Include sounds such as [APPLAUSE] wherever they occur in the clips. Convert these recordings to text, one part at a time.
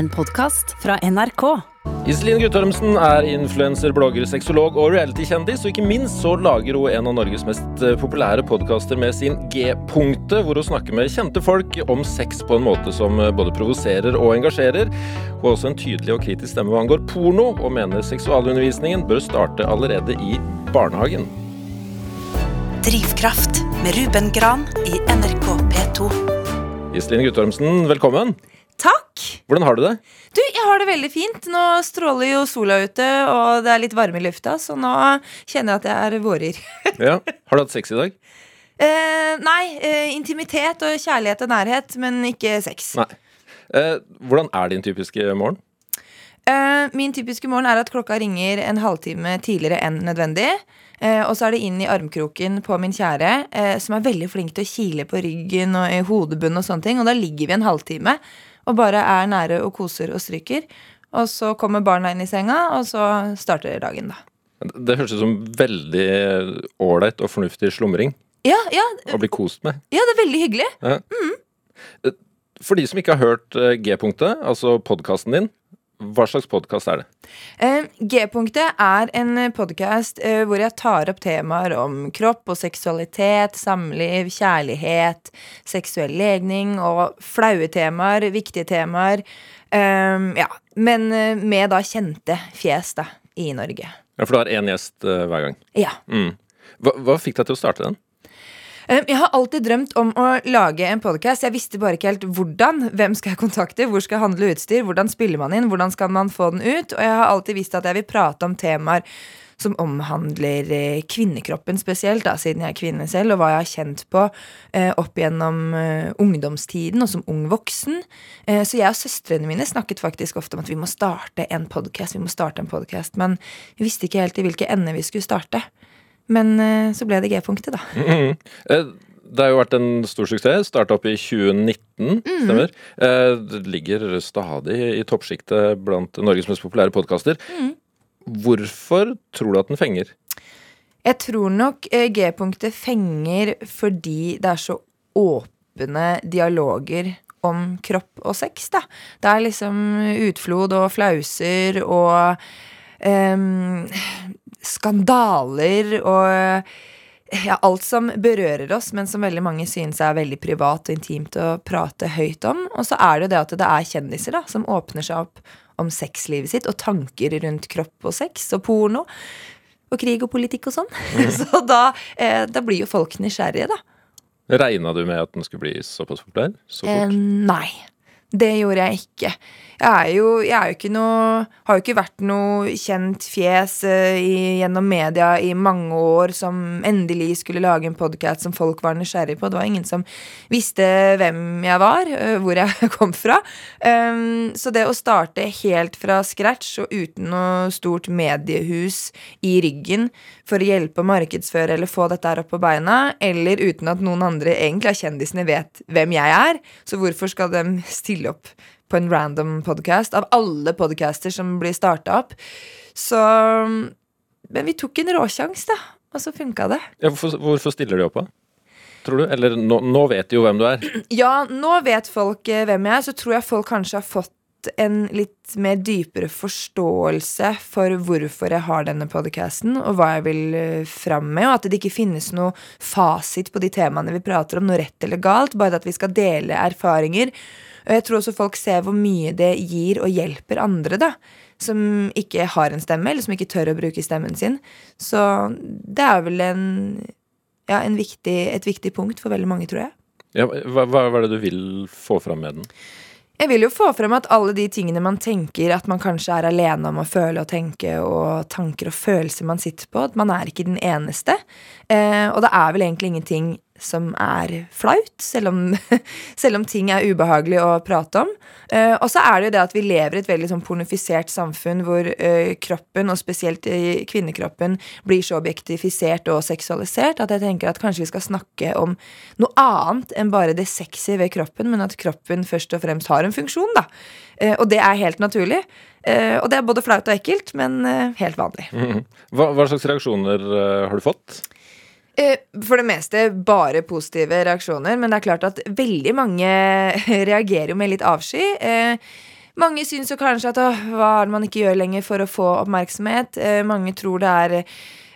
En podkast fra NRK. Iselin Guttormsen er influenser, blogger, sexolog og reality-kjendis. Og ikke minst så lager hun en av Norges mest eh, populære podkaster med sin G-punktet, hvor hun snakker med kjente folk om sex på en måte som eh, både provoserer og engasjerer. Hun har også en tydelig og kritisk stemme hva angår porno, og mener seksualundervisningen bør starte allerede i barnehagen. Drivkraft med Ruben Gran i NRK P2. Iselin Guttormsen, velkommen. Takk! Hvordan har du det? Du, jeg har det veldig fint. Nå stråler jo sola ute, og det er litt varme i lufta, så nå kjenner jeg at jeg er vårer. [LAUGHS] Ja. Har du hatt sex i dag? eh, nei, eh, intimitet og kjærlighet og nærhet, men ikke sex. Nei. Eh, hvordan er din typiske morgen? Eh, min typiske morgen er at klokka ringer en halvtime tidligere enn nødvendig. Eh, og så er det inn i armkroken på min kjære, eh, som er veldig flink til å kile på ryggen og i hodebunnen og sånne ting. Og da ligger vi en halvtime og bare er nære og koser og stryker. Og så kommer barna inn i senga, og så starter dagen, da. Det høres ut som veldig ålreit og fornuftig slumring Ja, ja, å bli kost med. ja, det er veldig hyggelig. For de som ikke har hørt eh, G-punktet, altså podkasten din, hva slags podkast er det? Eh, G-punktet er en podkast eh, hvor jeg tar opp temaer om kropp og seksualitet, samliv, kjærlighet, seksuell legning og flaue temaer, viktige temaer. Eh, ja, men eh, med da kjente fjes da, i Norge. Ja, For du har én gjest hver gang. Ja. Mm. Hva, hva fikk deg til å starte den? Eh, Jeg har alltid drømt om å lage en podkast. Jeg visste bare ikke helt hvordan. Hvem skal jeg kontakte? Hvor skal jeg handle utstyr? Hvordan spiller man inn? Hvordan skal man få den ut? Og jeg har alltid visst at jeg vil prate om temaer som omhandler eh, kvinnekroppen spesielt, da, siden jeg er kvinne selv, og hva jeg har kjent på eh, opp gjennom eh, ungdomstiden og som ung voksen. Eh, så jeg og søstrene mine snakket faktisk ofte om at vi må starte en podkast, vi må starte en podkast, men vi visste ikke helt i hvilke ende vi skulle starte. Men eh, så ble det G-punktet, da. Mm -hmm. Det har jo vært en stor suksess. Starta opp i 2019, stemmer. Eh, Det ligger stadig i toppsjiktet blant Norges mest populære podkaster. Hvorfor tror du at den fenger? Jeg tror nok G-punktet fenger fordi det er så åpne dialoger om kropp og sex, da. Det er liksom utflod og flauser og em, skandaler og ja, alt som berører oss, men som veldig mange synes er veldig privat og intimt å prate høyt om. Og så er det jo det at det er kjendiser da, som åpner seg opp om sexlivet sitt og tanker rundt kropp og sex og porno. Og krig og politikk og sånn. [LAUGHS] så da, eh, da blir jo folk nysgjerrige, da. Regna du med at den skulle bli såpass populær? Så Eh, nei. Det gjorde jeg ikke. Jeg jo, jeg jo ikke noe Har jo ikke vært noe kjent fjes eh, i, gjennom media i mange år som endelig skulle lage en podkast som folk var nysgjerrig på. Det var ingen som visste hvem jeg var, eh, hvor jeg [LAUGHS] kom fra. Um, så det å starte helt fra scratch og uten noe stort mediehus i ryggen for å hjelpe å markedsføre eller få dette her opp på beina, eller uten at noen andre egentlig av kjendisene vet hvem jeg er, så hvorfor skal de [LAUGHS] stille opp på en random podcast av alle podcaster som blir starta opp? Så Men vi tok en råsjanse, da, og så funka det. Ja, hvorfor, hvorfor stiller de opp, da? Tror du? Eller nå, nå vet de jo hvem du er. [CLEARS THROAT] Ja, nå vet folk eh, hvem jeg er, så tror jeg folk kanskje har fått en litt mer dypere forståelse for hvorfor jeg har denne podcasten, og hva jeg vil eh, fram med, og at det ikke finnes noe fasit på de temaene vi prater om, noe rett eller galt, bare at vi skal dele erfaringer. Og jeg tror også folk ser hvor mye det gir og hjelper andre, da. Som ikke har en stemme, eller som ikke tør å bruke stemmen sin. Så det er vel en, ja, en viktig, et viktig punkt for veldig mange, tror jeg. Ja, hva, hva er det du vil få fram med den? Jeg vil jo få frem at alle de tingene man tenker at man kanskje er alene om å føle og tenke, og tanker og følelser man sitter på, at man er ikke den eneste. Eh, og det er vel egentlig ingenting som er flaut, selv om, [LAUGHS] selv om ting er ubehagelig å prate om. Eh, og så er det jo det at vi lever i et veldig sånn pornofisert samfunn hvor eh, kroppen, og spesielt eh, kvinnekroppen, blir så objektifisert og seksualisert at jeg tenker at kanskje vi skal snakke om noe annet enn bare det sexy ved kroppen, men at kroppen først og fremst har en funksjon, da. Eh, og det er helt naturlig. Eh, og det er både flaut og ekkelt, men helt vanlig. Mm. [LAUGHS] Hva, hva slags reaksjoner har du fått? Eh, For det meste bare positive reaksjoner, men det er klart at veldig mange [LAUGHS] reagerer jo med litt avsky. Eh, mange syns jo kanskje at hva er det man ikke gjør lenger for å få oppmerksomhet? Eh, mange tror det er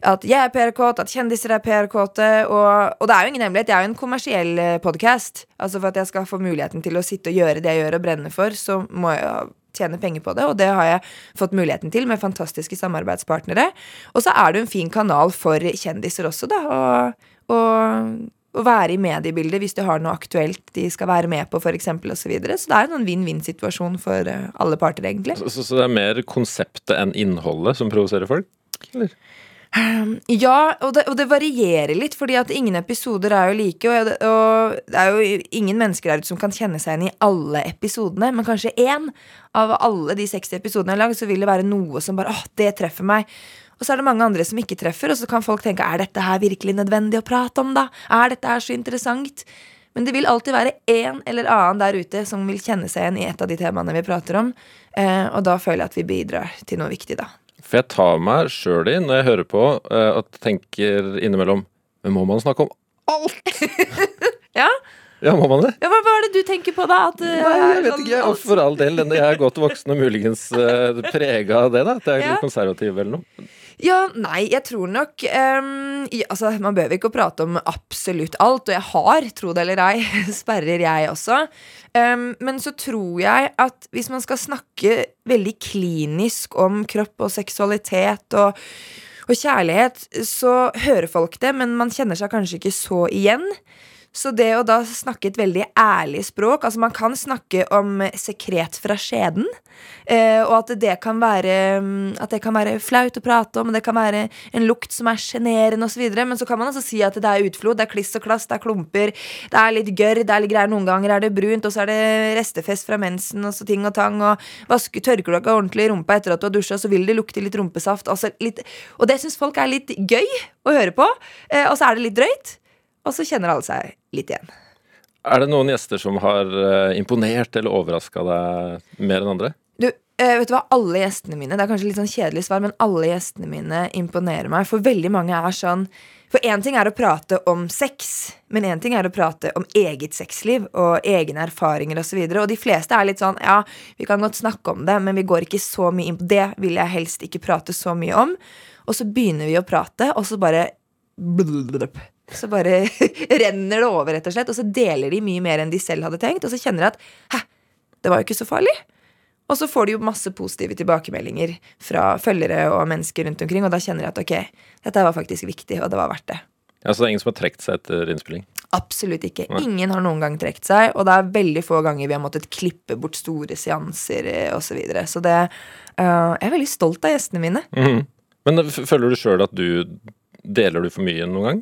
at jeg er PR-kåt, at kjendiser er PR-kåte. Og, og, det er jo ingen hemmelighet, jeg er jo en kommersiell podkast. Altså for at jeg skal få muligheten til å sitte og gjøre det jeg gjør og brenne for, så må jeg tjene penger på det, og det har jeg fått muligheten til med fantastiske samarbeidspartnere. Og så er det en fin kanal for kjendiser også, da. Og, og å være i mediebildet hvis de har noe aktuelt de skal være med på, f.eks. osv. Så, videre. så det er en vinn-vinn-situasjon for eh, alle parter, egentlig. Så, så, det er mer konseptet enn innholdet som provoserer folk? Eller? Um, ja, og det, og det, varierer litt, fordi at ingen episoder er jo like. Og, og, det er jo ingen mennesker der ute som kan kjenne seg igjen i alle episodene. Men kanskje én av alle de 60 episodene jeg har lagd, så vil det være noe som bare åh, det treffer meg. Og så er det mange andre som ikke treffer, og så kan folk tenke er dette her virkelig nødvendig å prate om, da? Er dette her så interessant? Men det vil alltid være en eller annen der ute som vil kjenne seg igjen i et av de temaene vi prater om. Eh, og da føler jeg at vi bidrar til noe viktig, da. For jeg tar meg sjøl i, når jeg hører på, uh, at tenker innimellom Men må man snakke om alt? [LAUGHS] ja. Ja, må man det? Ja, hva, hva, er det du tenker på, da? At, uh, Nei, jeg vet sånn ikke. Jeg, for all del. Jeg er godt voksen og muligens uh, prega av det. da At jeg er ja. konservativ eller noe. Ja, nei, jeg tror nok um, ja, Altså, man behøver ikke å prate om absolutt alt, og jeg har, tro det eller ei, [LAUGHS] sperrer jeg også. Um, men så tror jeg at hvis man skal snakke veldig klinisk om kropp og seksualitet og, og kjærlighet, så hører folk det, men man kjenner seg kanskje ikke så igjen. Så det å da snakke et veldig ærlig språk Altså, man kan snakke om sekret fra skjeden, eh, og at det kan være mm, At det kan være flaut å prate om, det kan være en lukt som er sjenerende osv., men så kan man altså si at det er utflod, det er kliss og klass, det er klumper, det er litt gørr, det er litt greier, noen ganger er det brunt, og så er det restefest fra mensen og så ting og tang, og vaske, tørker du ikke ordentlig rumpa etter at du har dusja, så vil det lukte litt rumpesaft, litt, og det syns folk er litt gøy å høre på, eh, og så er det litt drøyt. Og så kjenner alle seg litt igjen. Er det noen gjester som har eh, imponert eller overraska deg mer enn andre? Du, eh, vet du hva, alle gjestene mine Det er kanskje litt sånn kjedelig svar, men alle gjestene mine imponerer meg. For veldig mange er sånn For én ting er å prate om sex, men én ting er å prate om eget sexliv og egne erfaringer osv. Og, så og de fleste er litt sånn Ja, vi kan godt snakke om det, men vi går ikke så mye inn på det. Vil jeg helst ikke prate så mye om. Og så begynner vi å prate, og så bare. Så bare [LAUGHS] renner det over, rett og slett. Og så deler de mye mer enn de selv hadde tenkt. Og så kjenner de at hæ, det var jo ikke så farlig. Og så får de jo masse positive tilbakemeldinger fra følgere og mennesker rundt omkring, og da kjenner de at ok, dette var faktisk viktig, og det var verdt det. Ja, Så det er ingen som har trukket seg etter innspilling? Absolutt ikke. Nei. Ingen har noen gang trukket seg, og det er veldig få ganger vi har måttet klippe bort store seanser osv. Så, videre. så det uh, Jeg er veldig stolt av gjestene mine. Mm -hmm. Men føler du sjøl at du Deler du for mye noen gang?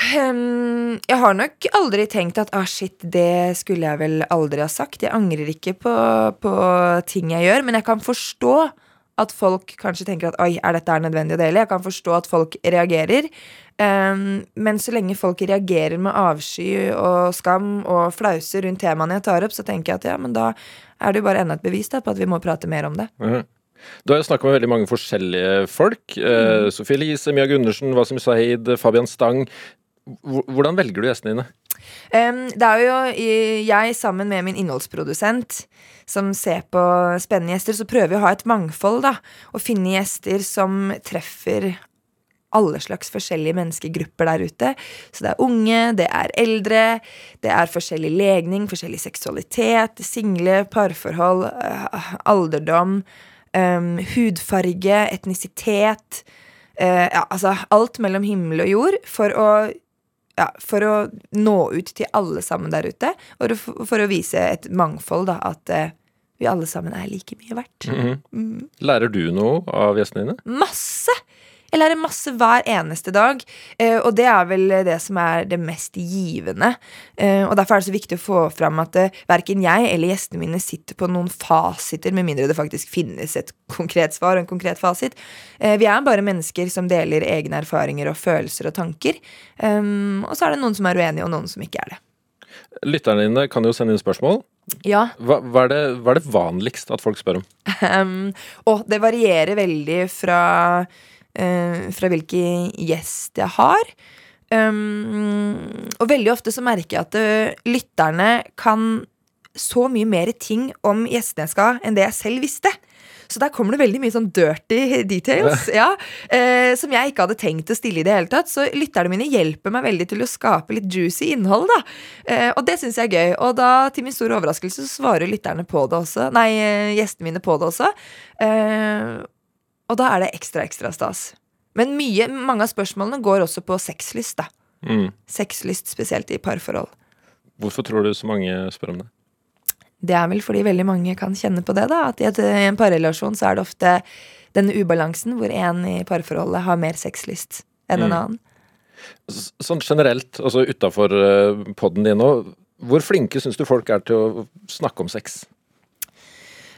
Um, jeg har nok aldri tenkt at ah, shit, det skulle jeg vel aldri ha sagt. Jeg angrer ikke på, på, ting jeg gjør, men jeg kan forstå at folk kanskje tenker at oi, er dette er nødvendig å dele? Jeg kan forstå at folk reagerer. Um, men så lenge folk reagerer med avsky og skam og flause rundt temaene jeg tar opp, så tenker jeg at ja, men da er det jo bare enda et bevis da, på at vi må prate mer om det. Mm. Du har jo snakka med veldig mange forskjellige folk. Mm. Uh, Sofie Elise, Mia Gundersen, Wasim Saeed, Fabian Stang. Hvordan velger du gjestene dine? Um, det er jo jeg sammen med min innholdsprodusent som ser på spennende gjester, så prøver vi å ha et mangfold, da. Og finne gjester som treffer alle slags forskjellige menneskegrupper der ute. Så det er unge, det er eldre, det er forskjellig legning, forskjellig seksualitet, single, parforhold, uh, alderdom, um, hudfarge, etnisitet. Uh, ja, altså alt mellom himmel og jord for å ja, for å nå ut til alle sammen der ute, og for å vise et mangfold, da, at uh, vi alle sammen er like mye verdt. Mm -hmm. mm. Lærer du noe av gjestene dine? Masse! Jeg lærer masse hver eneste dag, eh, og det er vel det som er det mest givende. Eh, og Derfor er det så viktig å få fram at eh, verken jeg eller gjestene mine sitter på noen fasiter, med mindre det faktisk finnes et konkret svar og en konkret fasit. Vi er bare mennesker som deler egne erfaringer og følelser og tanker. Og så er det noen som er uenige, og noen som ikke er det. Lytterne dine kan jo sende inn spørsmål. Ja. Hva, hva, er det, hva, er det, vanligst at folk spør om? Um, og det varierer veldig fra fra hvilken gjest jeg har. Um, og veldig ofte så merker jeg at uh, lytterne kan så mye mer ting om gjestene jeg skal enn det jeg selv visste. Så der kommer det veldig mye sånn dirty details [LAUGHS] ja, eh, som jeg ikke hadde tenkt å stille i det hele tatt. Så lytterne mine hjelper meg veldig til å skape litt juicy innhold. da eh, Og det syns jeg er gøy. Og da, til min store overraskelse, så svarer lytterne på det også. Nei, eh, gjestene mine på det også. Eh, og da er det ekstra, ekstra stas. Men mye, mange av spørsmålene går også på sexlyst. da Mm. Sexlyst spesielt i parforhold. Hvorfor tror du så mange spør om det? Det er vel fordi veldig mange kan kjenne på det. da At i, en parrelasjon så er det ofte denne ubalansen hvor en i parforholdet har mer sexlyst enn en Mm. annen. Sånn generelt, altså utafor uh, poden din nå, hvor flinke syns du folk er til å snakke om sex?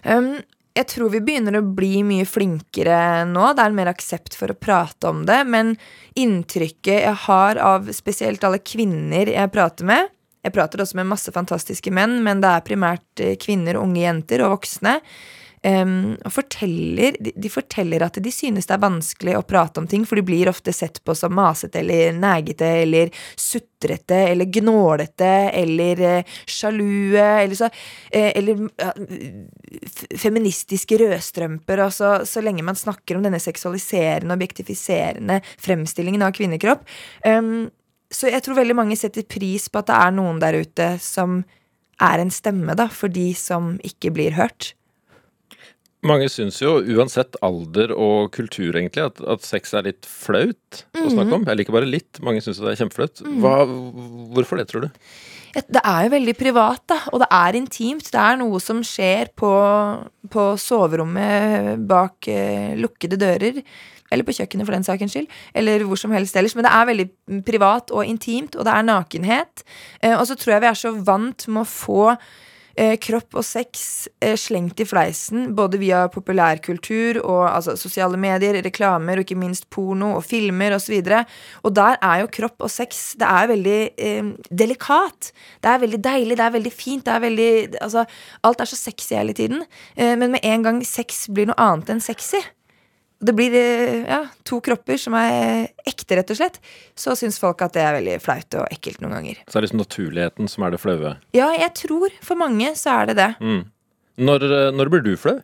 Um, jeg tror vi begynner å bli mye flinkere nå. Det er mer aksept for å prate om det. Men inntrykket jeg har av spesielt alle kvinner jeg prater med Jeg prater også med masse fantastiske menn, men det er primært eh, kvinner, unge jenter og voksne. Um, forteller, de, de forteller at de synes det er vanskelig å prate om ting, for de blir ofte sett på som masete eller negete eller sutrete eller gnålete eller uh, sjalue eller så uh, Eller uh, feministiske rødstrømper. Og så, så lenge man snakker om denne seksualiserende, objektifiserende fremstillingen av kvinnekropp. Um, så jeg tror veldig mange setter pris på at det er noen der ute som er en stemme da, for de som ikke blir hørt. Mange syns jo, uansett alder og kultur, egentlig, at, at sex er litt flaut å snakke om. Eller ikke bare litt, mange syns det er kjempeflaut. Hva, hvorfor det, tror du? Det er jo veldig privat, da, og det er intimt. Det er noe som skjer på, på soverommet bak eh, lukkede dører. Eller på kjøkkenet, for den sakens skyld. Eller hvor som helst ellers. Men det er veldig privat og intimt, og det er nakenhet. Eh, og så tror jeg vi er så vant med å få eh, kropp og sex eh, slengt i fleisen, både via populærkultur og altså, sosiale medier, reklamer og ikke minst porno og filmer osv. Og, så og der er jo kropp og sex Det er veldig eh, delikat. Det er veldig deilig, det er veldig fint. Det er veldig, altså, alt er så sexy hele tiden. Eh, men med en gang sex blir noe annet enn sexy, det blir eh, ja, to kropper som er ekte, rett og slett, så syns folk at det er veldig flaut og ekkelt noen ganger. Så er det liksom naturligheten som er det flaue. Ja, jeg tror for mange så er det det. Mm. Når, eh, når blir du flau?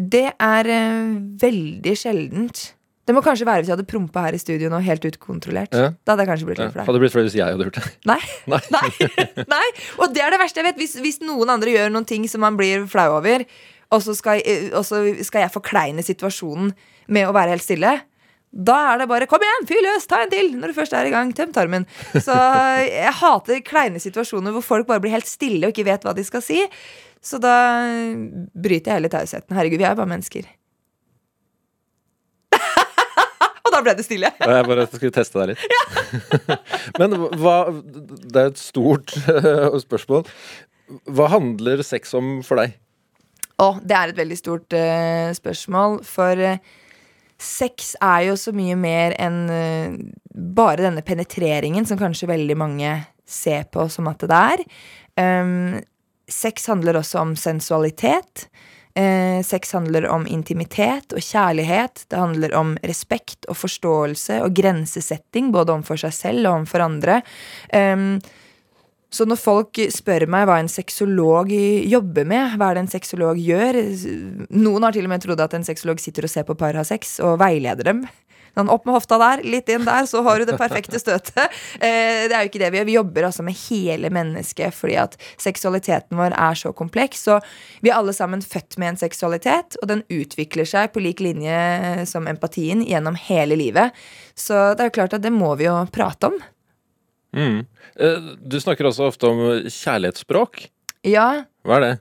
Det er uh, veldig sjeldent. Det må kanskje være hvis jeg hadde prompa her i studio nå, helt utkontrollert. Ja. Da hadde jeg kanskje blitt Ja, litt flau. hadde det blitt flau hvis jeg hadde gjort det? Nei. [LAUGHS] Nei. Nei. [LAUGHS] Nei. Og det er det verste jeg vet. Hvis, hvis noen andre gjør noen ting som man blir flau over, og så skal, eh, skal jeg forkleine situasjonen med å være helt stille. Da er det bare 'kom igjen, fyr løs, ta en til' når du først er i gang. Tøm tarmen. Så jeg hater kleine situasjoner hvor folk bare blir helt stille og ikke vet hva de skal si. Så da bryter jeg hele tausheten. Herregud, vi er jo bare mennesker. [LAUGHS] og da ble det stille. Og jeg bare skulle teste deg litt. [LAUGHS] [LAUGHS] Men hva Det er et stort eh, spørsmål. Hva handler sex om for deg? Å, det er et veldig stort uh, spørsmål, for uh, sex er jo så mye mer enn uh, bare denne penetreringen som kanskje veldig mange ser på som at det er. Um, sex handler også om sensualitet. Sex handler om intimitet og kjærlighet. Det handler om respekt og forståelse og grensesetting, både overfor seg selv og overfor andre. Um, så når folk spør meg hva en sexolog jobber med, hva er det en sexolog gjør Noen har til og med trodd at en sexolog sitter og ser på par ha sex og veileder dem. Sånn opp med hofta der, litt inn der, så har du det perfekte støtet. Eh, det er jo ikke det vi gjør. Vi jobber altså med hele mennesket fordi at seksualiteten vår er så kompleks. Så vi er alle sammen født med en seksualitet, og den utvikler seg på lik linje som empatien gjennom hele livet. Så det er jo klart at det må vi jo prate om. Mm. Eh, Du snakker også ofte om kjærlighetsspråk. Ja, Hva er det?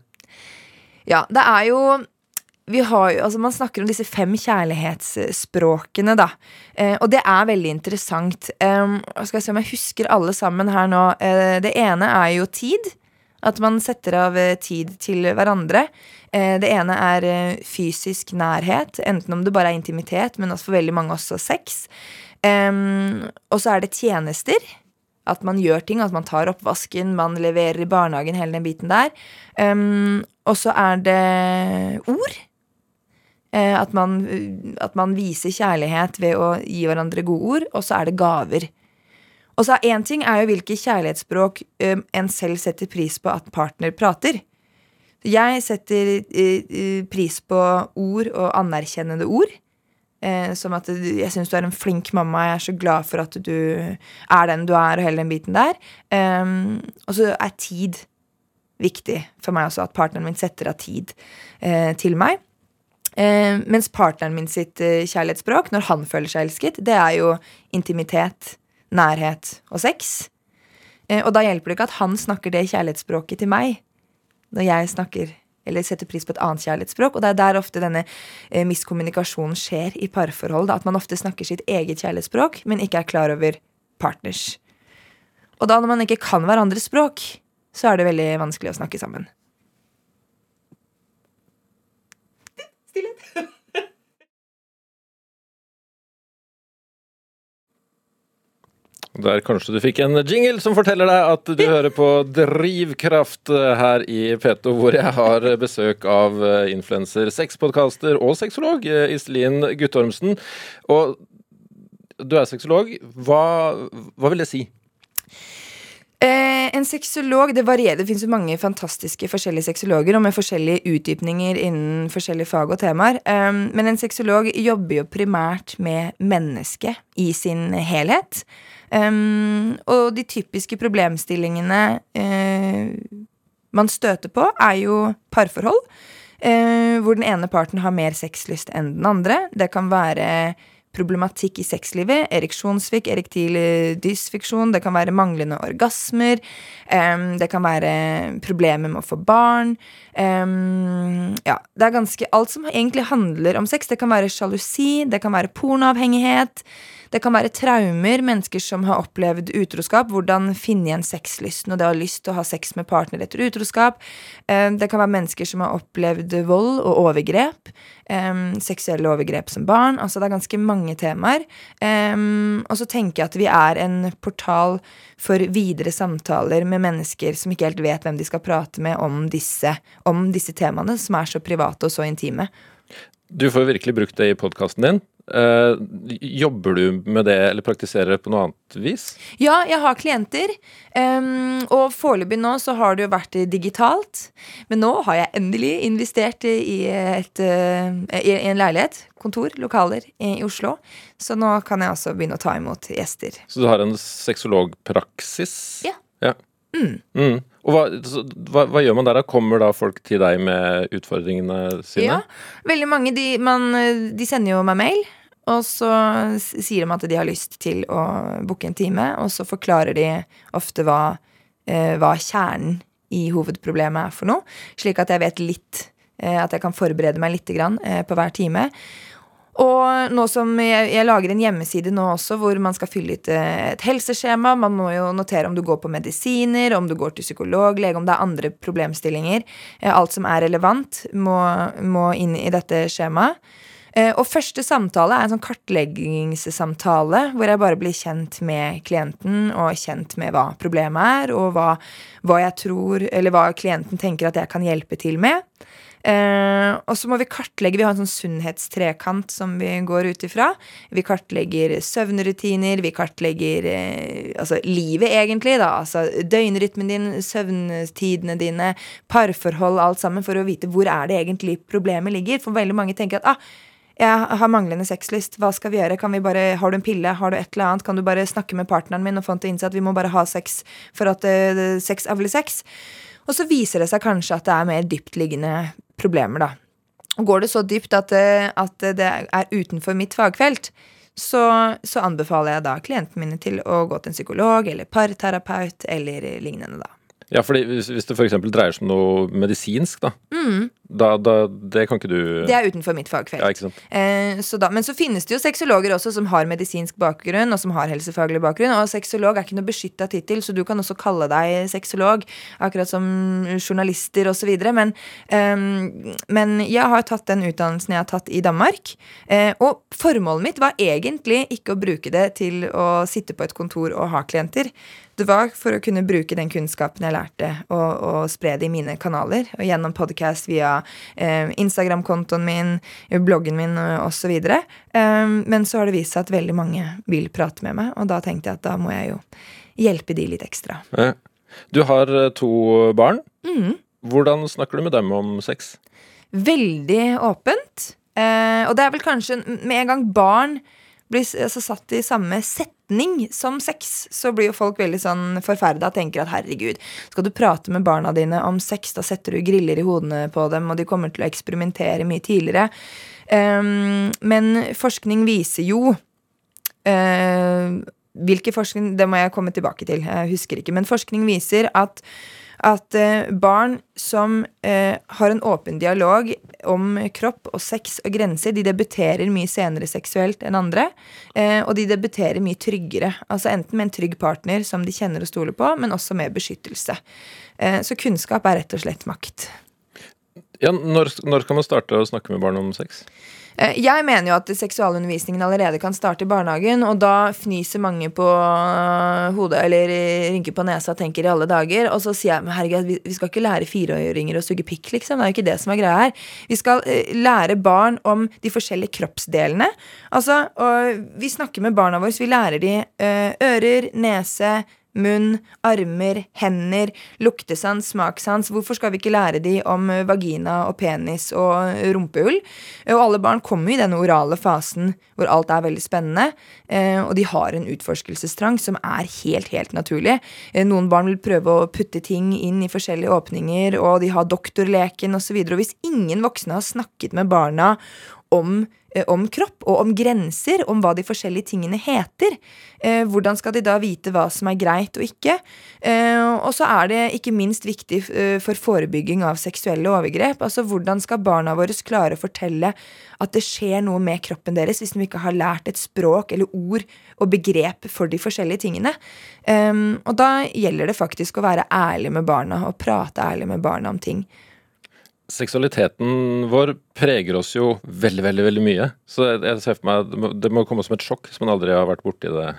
Ja, det er jo vi har jo, altså Man snakker om disse fem kjærlighetsspråkene, da. Eh, og det er veldig interessant. Eh, skal jeg se om jeg husker alle sammen her nå. Eh, det ene er jo tid. At man setter av eh, tid til hverandre. Eh, det ene er fysisk nærhet, enten om det bare er intimitet, men også for veldig mange også sex. Um, og så er det tjenester. At man gjør ting, at man tar oppvasken, man leverer i barnehagen, hele den biten der. Um, og så er det ord. Eh, at, man, at man viser kjærlighet ved å gi hverandre gode ord. Og så er det gaver. Og så Én ting er jo hvilke kjærlighetsspråk um, en selv setter pris på at partner prater. Jeg setter uh, pris på ord og anerkjennende ord. Eh, som at jeg syns du er en flink mamma, jeg er så glad for at du er den du er, og hele den biten der. Um, og så er tid viktig for meg også, at partneren min setter av tid eh, til meg. Eh, mens partneren min sitt eh, kjærlighetsspråk, når han føler seg elsket, det er jo intimitet, nærhet og sex. Eh, og da hjelper det ikke at han snakker det kjærlighetsspråket til meg, når jeg snakker eller setter pris på et annet kjærlighetsspråk. Og det er der ofte denne eh, miskommunikasjonen skjer i parforhold. Da, at man ofte snakker sitt eget kjærlighetsspråk, men ikke er klar over partners. Og da når man ikke kan hverandres språk, så er det veldig vanskelig å snakke sammen. Stillhet. [LAUGHS] Der kanskje du fikk en jingle som forteller deg at du hører på Drivkraft her i P2, hvor jeg har besøk av influenser, sexpodkaster og sexolog Iselin Guttormsen. Og du er sexolog. Hva, hva vil det si? Eh, en sexolog, det varierer. Det finnes jo mange fantastiske forskjellige sexologer og med forskjellige utdypninger innen forskjellige fag og temaer. Eh, men en sexolog jobber jo primært med mennesket i sin helhet. Eh, og de typiske problemstillingene uh, man støter på, er jo parforhold. Uh, hvor den ene parten har mer sexlyst enn den andre. Det kan være problematikk i sexlivet, ereksjonssvikt, erektil dysfiksjon, det kan være manglende orgasmer, um, det kan være problemer med å få barn. Um, ja, det er ganske alt som egentlig handler om sex. Det kan være sjalusi, det kan være pornoavhengighet. Det kan være traumer, mennesker som har opplevd utroskap. Hvordan finne igjen sexlysten og det å ha lyst til å ha sex med partner etter utroskap. Eh, det kan være mennesker som har opplevd vold og overgrep. Eh, seksuelle overgrep som barn. Altså det er ganske mange temaer. Eh, og så tenker jeg at vi er en portal for videre samtaler med mennesker som ikke helt vet hvem de skal prate med om disse, om disse temaene, som er så private og så intime. Du får virkelig brukt det i podkasten din. Uh, jobber du med det eller praktiserer det på noe annet vis? Ja, jeg har klienter. Og foreløpig nå så har det jo vært digitalt. Men nå har jeg endelig investert i, et, uh, i en leilighet. Kontor, lokaler i Oslo. Så nå kan jeg også begynne å ta imot gjester. Så du har en sexologpraksis? Ja. ja. Mm. Mm. Og hva, hva, hva, gjør man der? da? Kommer da folk til deg med utfordringene sine? Ja, veldig mange. De, man, de sender jo meg mail. Og så sier de at de har lyst til å booke en time, og så forklarer de ofte hva, eh, hva kjernen i hovedproblemet er for noe, slik at jeg vet litt, eh, at jeg kan forberede meg litt grann, eh, på hver time. Og nå som jeg, jeg, lager en hjemmeside nå også hvor man skal fylle ut eh, et helseskjema. Man må jo notere om du går på medisiner, om du går til psykolog, lege, om det er andre problemstillinger. Eh, alt som er relevant, må, må inn i dette skjemaet. Eh, og første samtale er en sånn kartleggingssamtale hvor jeg bare blir kjent med klienten og kjent med hva problemet er, og hva, hva jeg tror, eller hva klienten tenker at jeg kan hjelpe til med. Uh, og så må vi kartlegge Vi har en sånn sunnhetstrekant som vi går ut ifra. Vi kartlegger søvnrutiner, vi kartlegger uh, altså livet, egentlig. da Altså døgnrytmen din, søvntidene dine, parforhold, alt sammen, for å vite hvor er det egentlig problemet ligger. For veldig mange tenker at ah, jeg har manglende sexlyst. Hva skal vi gjøre? Kan vi bare, Har du en pille? Har du et eller annet? Kan du bare snakke med partneren min og få han til å innse at vi må bare ha sex for at uh, sex avler sex? Og så viser det seg kanskje at det er mer dyptliggende problemer, da. Og går det så dypt at, uh, at det er utenfor mitt fagfelt, så, så anbefaler jeg da klientene mine til å gå til en psykolog eller parterapeut eller lignende, da. Ja, fordi hvis, hvis det f.eks. dreier seg om noe medisinsk, da, mm. Da, da, Det kan ikke du Det er utenfor mitt fagfelt. Ja? Eh, så da, men så finnes det jo sexologer også som har medisinsk bakgrunn, og som har helsefaglig bakgrunn. Og sexolog er ikke noe beskytta tittel, så du kan også kalle deg sexolog, akkurat som journalister osv. Men, eh, men jeg har tatt den utdannelsen jeg har tatt i Danmark. Eh, og formålet mitt var egentlig ikke å bruke det til å sitte på et kontor og ha klienter. Det var for å kunne bruke den kunnskapen jeg lærte, og, og spre det i mine kanaler. Og gjennom podkast via eh, Instagram-kontoen min, bloggen min osv. Eh, men så har det vist seg at veldig mange vil prate med meg, og da tenkte jeg at da må jeg jo hjelpe de litt ekstra. Du har eh, to barn. Hvordan snakker du med dem om sex? Veldig åpent. Eh, og det er vel kanskje med en gang barn blir altså, satt i samme setning som sex, så blir jo folk veldig sånn forferda og tenker at herregud, skal du prate med barna dine om sex, da setter du griller i hodene på dem, og de kommer til å eksperimentere mye tidligere. Um, men forskning viser jo uh, Hvilke forskning Det må jeg komme tilbake til. Jeg husker ikke. Men forskning viser at, at eh, barn som eh, har en åpen dialog om kropp og sex og grenser, de debuterer mye senere seksuelt enn andre. Eh, og de debuterer mye tryggere. Altså enten med en trygg partner som de kjenner og stoler på, men også med beskyttelse. Så kunnskap er rett og slett makt. Ja, når, når kan man starte å snakke med barn om sex? Eh, Jeg mener jo at seksualundervisningen allerede kan starte i barnehagen, og da fnyser mange på øh, hodet eller rynker på nesa og tenker i alle dager. Og så sier jeg men herregud, vi- skal ikke lære fireåringer å suge pikk, liksom. Det er jo ikke det som er greia her. Vi skal eh, lære barn om de forskjellige kroppsdelene. Altså, vi snakker med barna våre, så vi lærer de eh, ører, nese, munn, armer, hender, luktesans, smakssans. Hvorfor skal vi ikke lære de om eh, vagina og penis og rumpehull? Eh, Og alle barn kommer i denne orale fasen hvor alt er veldig spennende. eh, Og de har en utforskelsestrang som er helt, helt naturlig. Eh, Noen barn vil prøve å putte ting inn i forskjellige åpninger, og de har doktorleken osv. Og, så og hvis ingen voksne har snakket med barna om, eh, om kropp og om grenser, om hva de forskjellige tingene heter. Eh, hvordan skal de da vite hva som er greit og ikke? Eh, og så er det ikke minst viktig eh, for forebygging av seksuelle overgrep. Altså hvordan skal barna våre klare å fortelle at det skjer noe med kroppen deres hvis de ikke har lært et språk eller ord og begrep for de forskjellige tingene? Eh, og da gjelder det faktisk å være ærlig med barna og prate ærlig med barna om ting. Seksualiteten vår preger oss jo veldig, veldig veldig mye. Så jeg, ser for meg må, det må komme som et sjokk hvis man aldri har vært borti det.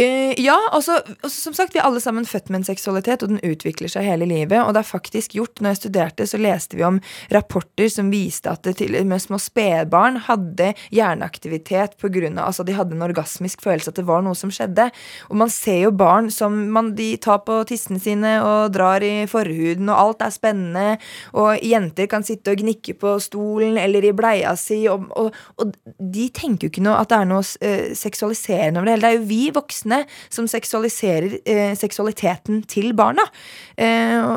Eh, ja, altså, altså, som sagt, vi er alle sammen født med en seksualitet, og den utvikler seg hele livet. Og det er faktisk gjort. Når jeg studerte, så leste vi om rapporter som viste at det til med små spedbarn hadde hjerneaktivitet på grunn av Altså, de hadde en orgasmisk følelse at det var noe som skjedde. Og man ser jo barn som man, de tar på tissene sine og drar i forhuden, og alt er spennende. Og jenter kan sitte og gnikke på stolen eller i bleia si, og, og, og de tenker jo ikke noe at det er noe uh, seksualiserende over det hele. Det er jo vi voksne som seksualiserer eh, seksualiteten til barna. Eh,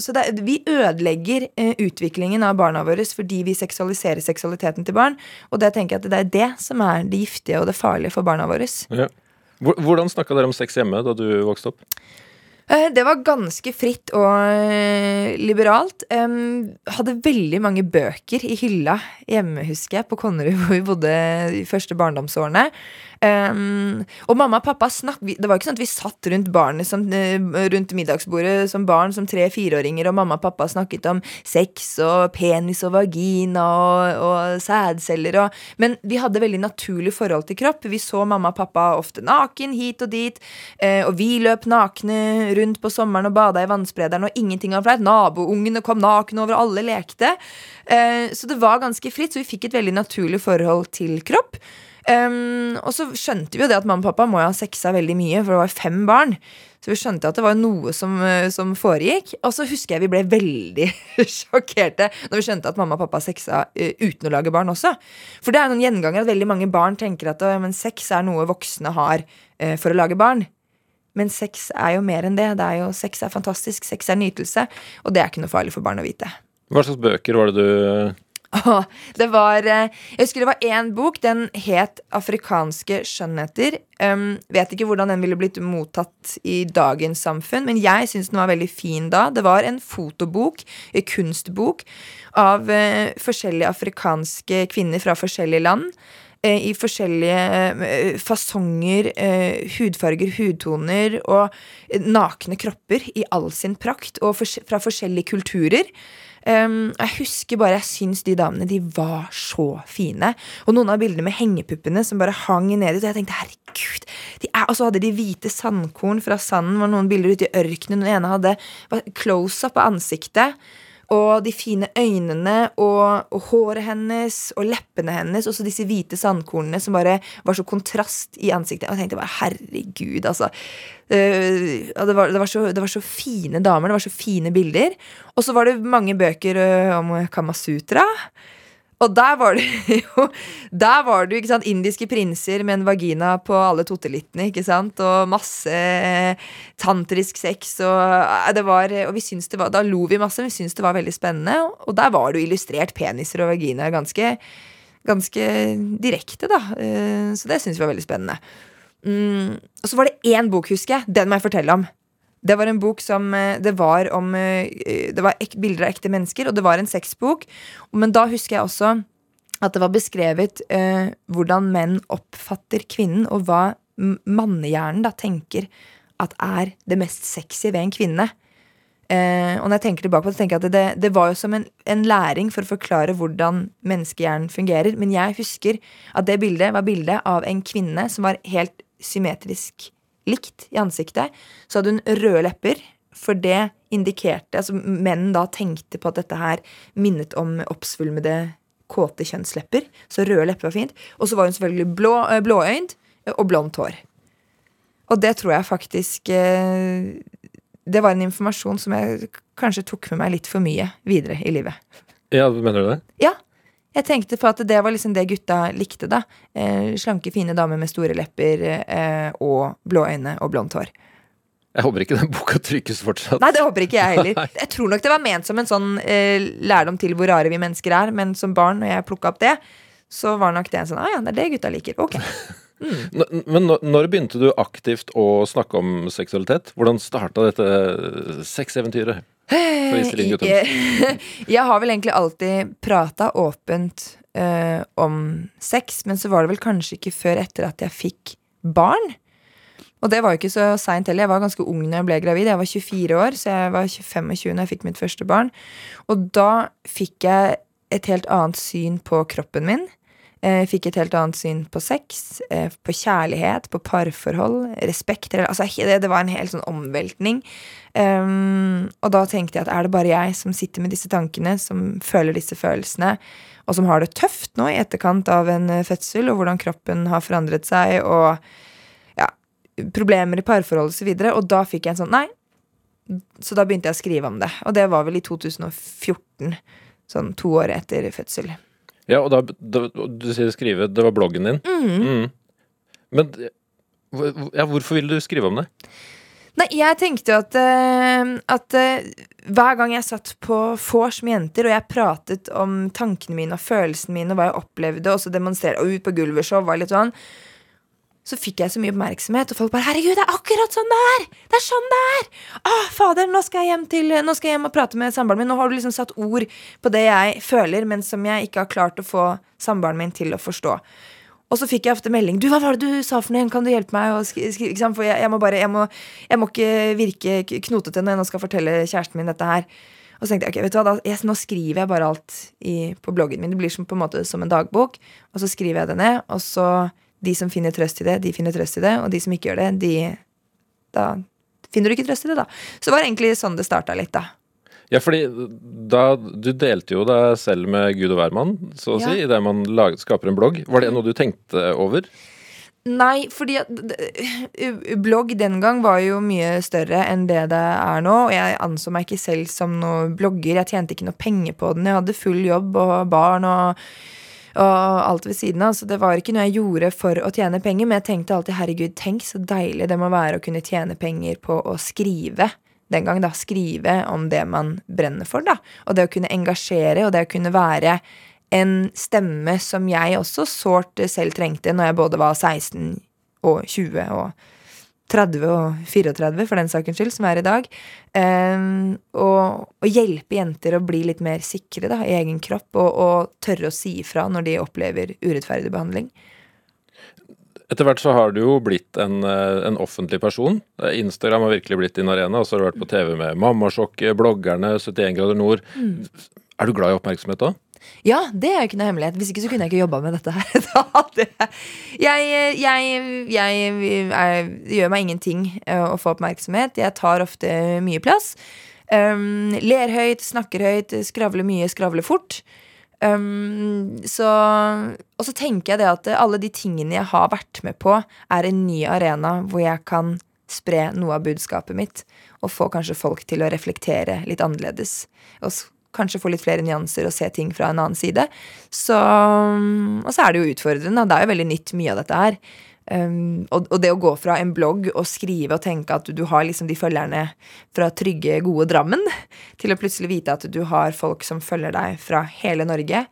så det, vi ødelegger eh, utviklingen av barna våre fordi vi seksualiserer seksualiteten til barn. Og det tenker jeg at det er det som er det giftige og det farlige for barna våre. Ja. Hvordan snakka dere om sex hjemme da du vokste opp? Eh, Det var ganske fritt og eh, liberalt. Um, hadde veldig mange bøker i hylla hjemme, husker jeg, på Konnerud, [LAUGHS] hvor vi bodde de første barndomsårene. Em, og mamma og pappa snakk, Det var ikke sånn at vi satt rundt som, eh, rundt middagsbordet som barn, som tre-fireåringer, og mamma og pappa snakket om sex og penis og vagina og, og sædceller og Men vi hadde veldig naturlig forhold til kropp. Vi så mamma og pappa ofte naken hit og dit, eh, og vi løp nakne rundt på sommeren og bada i vannsprederen, og ingenting var flaut. Naboungene kom nakne over, alle lekte. Eh, så det var ganske fritt, så vi fikk et veldig naturlig forhold til kropp. Um, og så skjønte vi jo det at mamma og pappa må jo ha sexa veldig mye, for det var fem barn. Så vi skjønte at det var noe som, eh, som foregikk. Og så husker jeg vi ble veldig [LAUGHS] sjokkerte når vi skjønte at mamma og pappa sexa uh, uten å lage barn også. For det er noen gjenganger at veldig mange barn tenker at «Å, men sex er noe voksne har uh, for å lage barn. Men sex er jo mer enn det. det er jo, sex er fantastisk, sex er nytelse. Og det er ikke noe farlig for barn å vite. Hva slags bøker var det du [LAUGHS] Åh, det var eh, Jeg husker det var én bok. Den het 'Afrikanske skjønnheter'. Um, vet ikke hvordan den ville blitt mottatt i dagens samfunn, men jeg syns den var veldig fin da. Det var en fotobok, en kunstbok, av uh, forskjellige afrikanske kvinner fra forskjellige land. eh, I forskjellige fasonger, hudfarger, hudtoner og nakne kropper i all sin prakt, og fra forskjellige kulturer. Um, jeg husker bare, jeg syns de damene de var så fine. Og noen av bildene med hengepuppene som bare hang nedi. Og jeg tenkte herregud er, Og så hadde de hvite sandkorn fra sanden. var noen bilder ute i ørkenen. Den ene hadde close-up av ansiktet. Og de fine øynene og, og håret hennes og leppene hennes. Og så disse hvite sandkornene som bare var så kontrast i ansiktet. Og jeg tenkte bare herregud, altså. Uh, det, var, det, var så, det, var, så, fine damer, det var så fine bilder. Og så var det mange bøker uh, om Kamasutra. Og der var det [LAUGHS] jo Der var det jo ikke sant, indiske prinser med en vagina på alle totelittene. ikke sant, Og masse eh, tantrisk sex. Og, eh, det var, og vi syns det var, da lo vi masse, vi syntes det var veldig spennende. Og der var det jo illustrert peniser og vaginaer ganske, ganske direkte, da. Eh, så det syntes vi var veldig spennende. Mm, og så var det én bok, husker jeg. Den må jeg fortelle om. Det var en bok som eh, Det var om eh, Det var bilder av ekte mennesker, og det var en sexbok. Men da husker jeg også at det var beskrevet eh, hvordan menn oppfatter kvinnen, og hva mannehjernen da tenker at er det mest sexy ved en kvinne. Eh, og når jeg tenker tilbake på det, tenker jeg at det, det var jo som en, en, læring for å forklare hvordan menneskehjernen fungerer. Men jeg husker at det bildet var bildet av en kvinne som var helt symmetrisk likt i ansiktet. Så hadde hun røde lepper, for det indikerte Altså menn da tenkte på at dette her minnet om oppsvulmede, kåte kjønnslepper. Så røde lepper var fint. Og så var hun selvfølgelig blå, eh, blåøyd og blondt hår. Og det tror jeg faktisk eh, Det var en informasjon som jeg kanskje tok med meg litt for mye videre i livet. Ja, Mener du det? Ja, jeg tenkte for at det var liksom det gutta likte. da eh, Slanke, fine damer med store lepper eh, og blå øyne og blondt hår. Jeg håper ikke den boka trykkes fortsatt. Nei, det håper ikke jeg heller. [LAUGHS] Jeg tror nok det var ment som en sånn eh, lærdom til hvor rare vi mennesker er, men som barn, når jeg plukka opp det, så var nok det en sånn ah, ja, det er det gutta liker. Ok. [LAUGHS] Mm. Men når begynte du aktivt å snakke om seksualitet? Hvordan starta dette sexeventyret? [LAUGHS] jeg har vel egentlig alltid prata åpent uh, om sex, men så var det vel kanskje ikke før etter at jeg fikk barn. Og det var jo ikke så seint heller. Jeg var ganske ung når jeg ble gravid. Jeg var 24 år, så jeg var 25 når jeg fikk mitt første barn. Og da fikk jeg et helt annet syn på kroppen min. Jeg fikk et helt annet syn på sex, eh, på kjærlighet, på parforhold, respekt. Altså, det, var en hel sånn omveltning. Um, og da tenkte jeg at er det bare jeg som sitter med disse tankene, som føler disse følelsene, og som har det tøft nå i etterkant av en eh, fødsel, og hvordan kroppen har forandret seg, og ja, problemer i parforhold osv. Og, så og da fikk jeg en sånn nei. Så da begynte jeg å skrive om det. Og det var vel i 2014. Sånn to år etter fødsel. Ja, og da, da du sier skrive, det var bloggen din. Mm. Mm. Men ja, hvorfor ville du skrive om det? Nei, jeg tenkte jo at, uh, at uh, hver gang jeg satt på vors med jenter, og jeg pratet om tankene mine og følelsene mine og hva jeg opplevde, og så demonstrerte og ut på gulvet så var litt sånn så fikk jeg så mye oppmerksomhet, og folk bare 'Herregud, det er akkurat sånn det er!' Det er sånn det er! Å, fader, nå skal jeg hjem til Nå skal jeg hjem og prate med samboeren min. Nå har du liksom satt ord på det jeg føler, men som jeg ikke har klart å få samboeren min til å forstå. Og så fikk jeg ofte melding 'Du, hva var det du sa for noe? Kan du hjelpe meg?' For jeg, jeg, må bare jeg må, jeg må, ikke virke knotete når jeg nå skal fortelle kjæresten min dette her. Og så tenkte jeg ok, vet du hva, da, jeg, nå skriver jeg bare alt i, på bloggen min. Det blir som, på en måte som en dagbok. Og så skriver jeg det ned, og så de som finner trøst i det, de finner trøst i det. Og de som ikke gjør det, de Da finner du ikke trøst i det, da. Så det var egentlig sånn det starta litt, da. Ja, fordi da Du delte jo deg selv med Gud og hvermann, så å ja. si, idet man lager, skaper en blogg. Var det noe du tenkte over? Nei, fordi blogg den gang var jo mye større enn det det er nå. Og jeg anså meg ikke selv som noen blogger. Jeg tjente ikke noe penger på den. Jeg hadde full jobb og barn og og alt ved siden av. Så det var ikke noe jeg gjorde for å tjene penger, men jeg tenkte alltid herregud, tenk så deilig det må være å kunne tjene penger på å skrive. Den gang, da. Skrive om det man brenner for, da. Og det å kunne engasjere, og det å kunne være en stemme som jeg også sårt selv trengte når jeg både var 16 og 20 og 30 og 34, for den sakens skyld, som er i dag. Um, og, og, hjelpe jenter å bli litt mer sikre da, i egen kropp, og, og tørre å si ifra når de opplever urettferdig behandling. Etter hvert så har du jo blitt en, eh, en, offentlig person. Instagram har virkelig blitt din arena, og så har du vært på TV med Mammasjokket, bloggerne, 71 grader nord. Mm. Er du glad i oppmerksomhet da? Ja, det er jo ikke noe hemmelighet. Hvis ikke så kunne jeg ikke jobba med dette her. [LAUGHS] jeg, jeg, jeg, jeg, gjør meg ingenting eh, å få oppmerksomhet. Jeg tar ofte mye plass. Um, ler høyt, snakker høyt, skravler mye, skravler fort. Um, så, og så tenker jeg det at alle de tingene jeg har vært med på, er en ny arena hvor jeg kan spre noe av budskapet mitt. Og få kanskje folk til å reflektere litt annerledes. Og kanskje få litt flere nyanser og se ting fra en annen side. Så, og så er det jo utfordrende. Det er jo veldig nytt, mye av dette her. Um, og, og, det å gå fra en blogg og skrive og tenke at du, du har liksom de følgerne fra trygge, gode Drammen, til å plutselig vite at du har folk som følger deg fra hele Norge.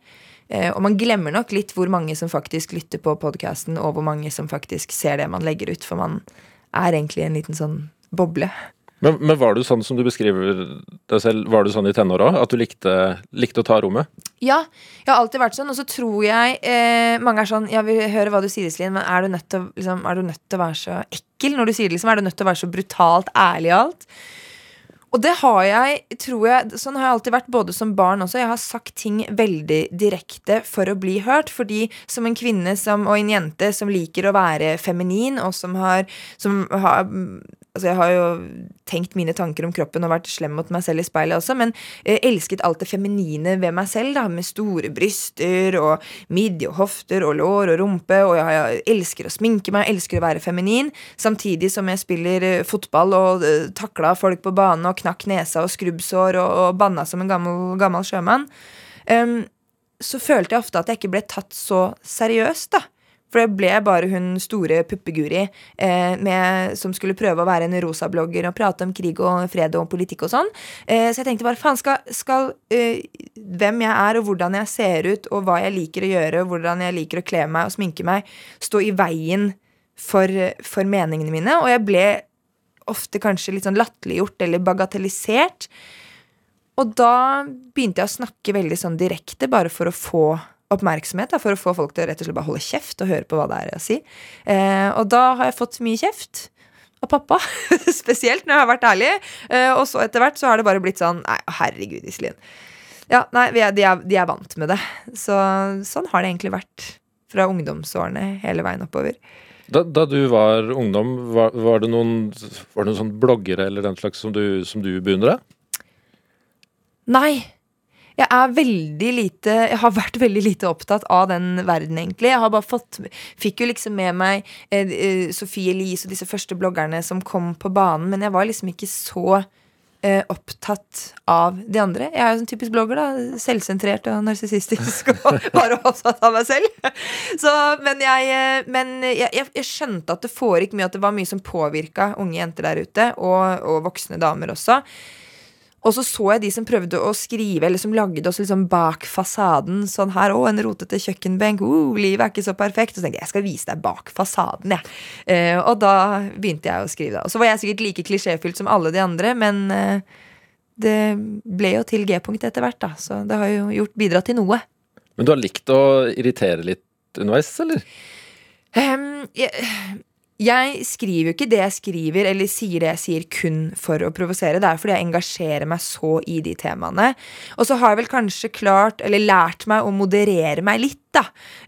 Uh, og man glemmer nok litt hvor mange som faktisk lytter på podkasten, og hvor mange som faktisk ser det man legger ut, for man er egentlig en liten sånn boble. Men, men, var du sånn som du beskriver deg selv, var du sånn i tenåra? At du likte, likte, å ta rommet? Ja, jeg har alltid vært sånn. Og så tror jeg eh, mange er sånn Jeg vil høre hva du sier, Iselin, men er du, nødt til, liksom, er du nødt til å være så ekkel når du sier det? Liksom? Er du nødt til å være så brutalt ærlig i alt? Og det har jeg, tror jeg, sånn har jeg alltid vært både som barn også. Jeg har sagt ting veldig direkte for å bli hørt. Fordi som en kvinne som, og en jente som liker å være feminin, og som har, som har Altså, jeg har jo tenkt mine tanker om kroppen og vært slem mot meg selv i speilet også, men eh, elsket alt det feminine ved meg selv, da, med store bryster og midje og hofter og lår og rumpe, og jeg, jeg elsker å sminke meg, elsker å være feminin, samtidig som jeg spiller eh, fotball og eh, takla folk på banen og knakk nesa og skrubbsår og, og banna som en gammel, gammel sjømann. Um, så følte jeg ofte at jeg ikke ble tatt så seriøst, da. For det ble bare hun store puppeguri eh, som skulle prøve å være en rosablogger og prate om krig og fred og politikk og sånn. Eh, så jeg tenkte bare faen, skal, skal eh, hvem jeg er og hvordan jeg ser ut og hva jeg liker å gjøre og hvordan jeg liker å kle meg og sminke meg, stå i veien for, for meningene mine? Og jeg ble ofte kanskje litt sånn latterliggjort eller bagatellisert. Og da begynte jeg å snakke veldig sånn direkte, bare for å få oppmerksomhet da, for å få folk til å rett og slett bare holde kjeft og høre på hva det er å si. Eh, og da har jeg fått mye kjeft av pappa, [LAUGHS] spesielt når jeg har vært ærlig. Eh, og så etter hvert så har det bare blitt sånn Nei, herregud, Iselin. Ja, nei, de er, de er, vant med det. Så sånn har det egentlig vært fra ungdomsårene hele veien oppover. Da, da du var ungdom, var, var, det noen, var det noen sånn bloggere eller den slags som du, som du beundra? Nei. Jeg er veldig lite Jeg har vært veldig lite opptatt av den verden, egentlig. Jeg har bare fått Fikk jo liksom med meg eh, eh, Sofie Elise og disse første bloggerne som kom på banen, men jeg var liksom ikke så eh, opptatt av de andre. Jeg er jo en typisk blogger, da. Selvsentrert og narsissistisk og [LAUGHS] bare opptatt av meg selv. Så, men jeg, eh, men jeg, jeg, jeg skjønte at det foregikk mye, at det var mye som påvirka unge jenter der ute, og, og voksne damer også. Og så så jeg de som prøvde å skrive, eller som lagde oss liksom bak fasaden. Sånn her, å, en rotete kjøkkenbenk, uh, livet er ikke så perfekt. Og så tenkte jeg jeg skal vise deg bak fasaden, jeg. Eh, og da begynte jeg å skrive, da. Og så var jeg sikkert like klisjéfylt som alle de andre, men eh, det ble jo til G-punkt etter hvert, da. Så det har jo gjort, bidratt til noe. Men du har likt å irritere litt underveis, eller? Um, jeg, jeg skriver jo ikke det jeg skriver, eller sier det jeg sier, kun for å provosere. Det er fordi jeg engasjerer meg så i de temaene. Og så har jeg vel kanskje klart, eller lært meg å moderere meg litt, da.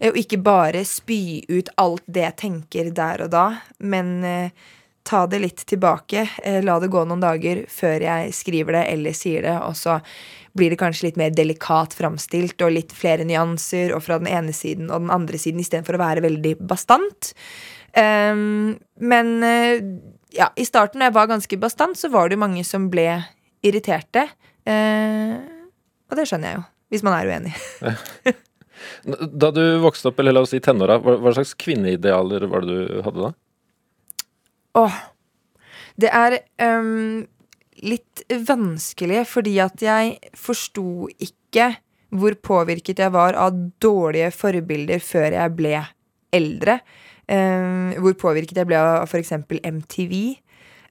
Og ikke bare spy ut alt det jeg tenker der og da, men eh, ta det litt tilbake. Eh, la det gå noen dager før jeg skriver det eller sier det, og så blir det kanskje litt mer delikat framstilt og litt flere nyanser, og fra den ene siden og den andre siden, istedenfor å være veldig bastant. Um, men uh, ja, i starten, da jeg var ganske bastant, så var det jo mange som ble irriterte. Uh, og det skjønner jeg jo, hvis man er uenig. [LAUGHS] da du vokste opp, eller la oss si tenåra, hva, hva slags kvinneidealer var det du hadde da? Åh, det er um, litt vanskelig, fordi at jeg forsto ikke hvor påvirket jeg var av dårlige forbilder før jeg ble eldre. Um, hvor påvirket jeg ble av f.eks. MTV.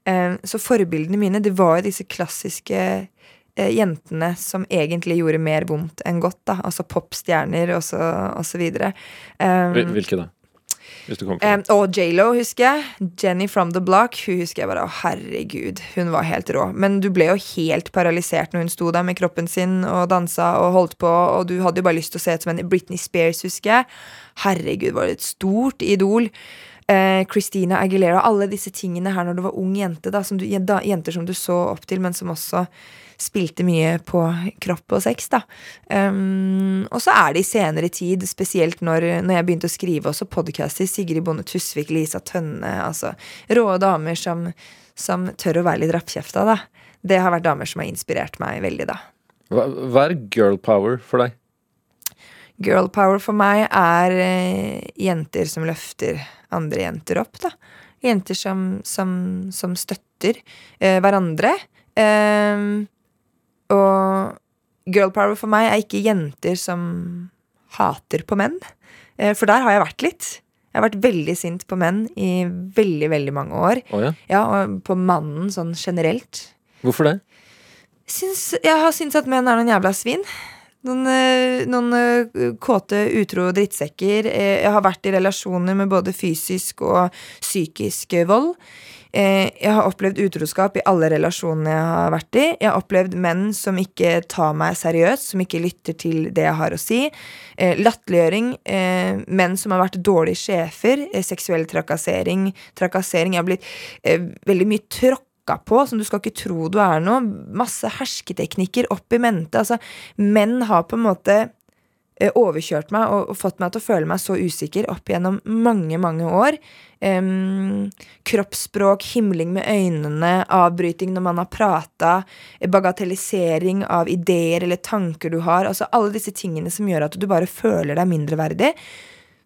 Um, så forbildene mine, det var jo disse klassiske uh, jentene som egentlig gjorde mer vondt enn godt. da Altså popstjerner og så, og så videre. Um, Hvilke da? Um, Og J.Lo, husker jeg. Jenny from the Block. Hun husker jeg bare, å herregud, hun var helt rå. Men du ble jo helt paralysert når hun sto der med kroppen sin og dansa og holdt på, og du hadde jo bare lyst til å se ut som en Britney Spears, husker jeg. Herregud, var det et stort idol. Uh, Christina Aguilera, alle disse tingene her når du var ung jente, da, som du, jenter som du så opp til, men som også spilte mye på kropp og sex, da. Um, og så er det i senere tid, spesielt når, når jeg begynte å skrive også podcaster, Sigrid Bonde Tusvik, Lisa Tønne, altså rå damer som, som tør å være litt rappkjefta, da. Det har vært damer som har inspirert meg veldig, da. Hva, hva er girl power for deg? Girl power for meg er eh, jenter som løfter andre jenter opp, da. Jenter som, som, som støtter eh, hverandre. Eh, og girl power for meg er ikke jenter som hater på menn. Eh, for der har jeg vært litt. Jeg har vært veldig sint på menn i veldig, veldig mange år. Oh, ja. Ja, og på mannen sånn generelt. Hvorfor det? Syns, jeg har syntes at menn er noen jævla svin. Noen, eh, noen eh, kåte, utro drittsekker. Jeg har vært i relasjoner med både fysisk og psykisk vold. Eh, Jeg har opplevd utroskap i alle relasjonene jeg har vært i. Jeg har opplevd menn som ikke tar meg seriøst, som ikke lytter til det jeg har å si. Eh, Latterliggjøring. eh, Menn som har vært dårlige sjefer. Seksuell trakassering. Trakassering. Jeg har blitt veldig mye tråkka på, som du skal ikke tro du er noe. Masse hersketeknikker opp i mente. Altså, menn har på en måte overkjørt meg og, fått meg til å føle meg så usikker opp gjennom mange, mange år. Um, kroppsspråk, himling med øynene, avbryting når man har prata, bagatellisering av ideer eller tanker du har. Altså alle disse tingene som gjør at du bare føler deg mindreverdig.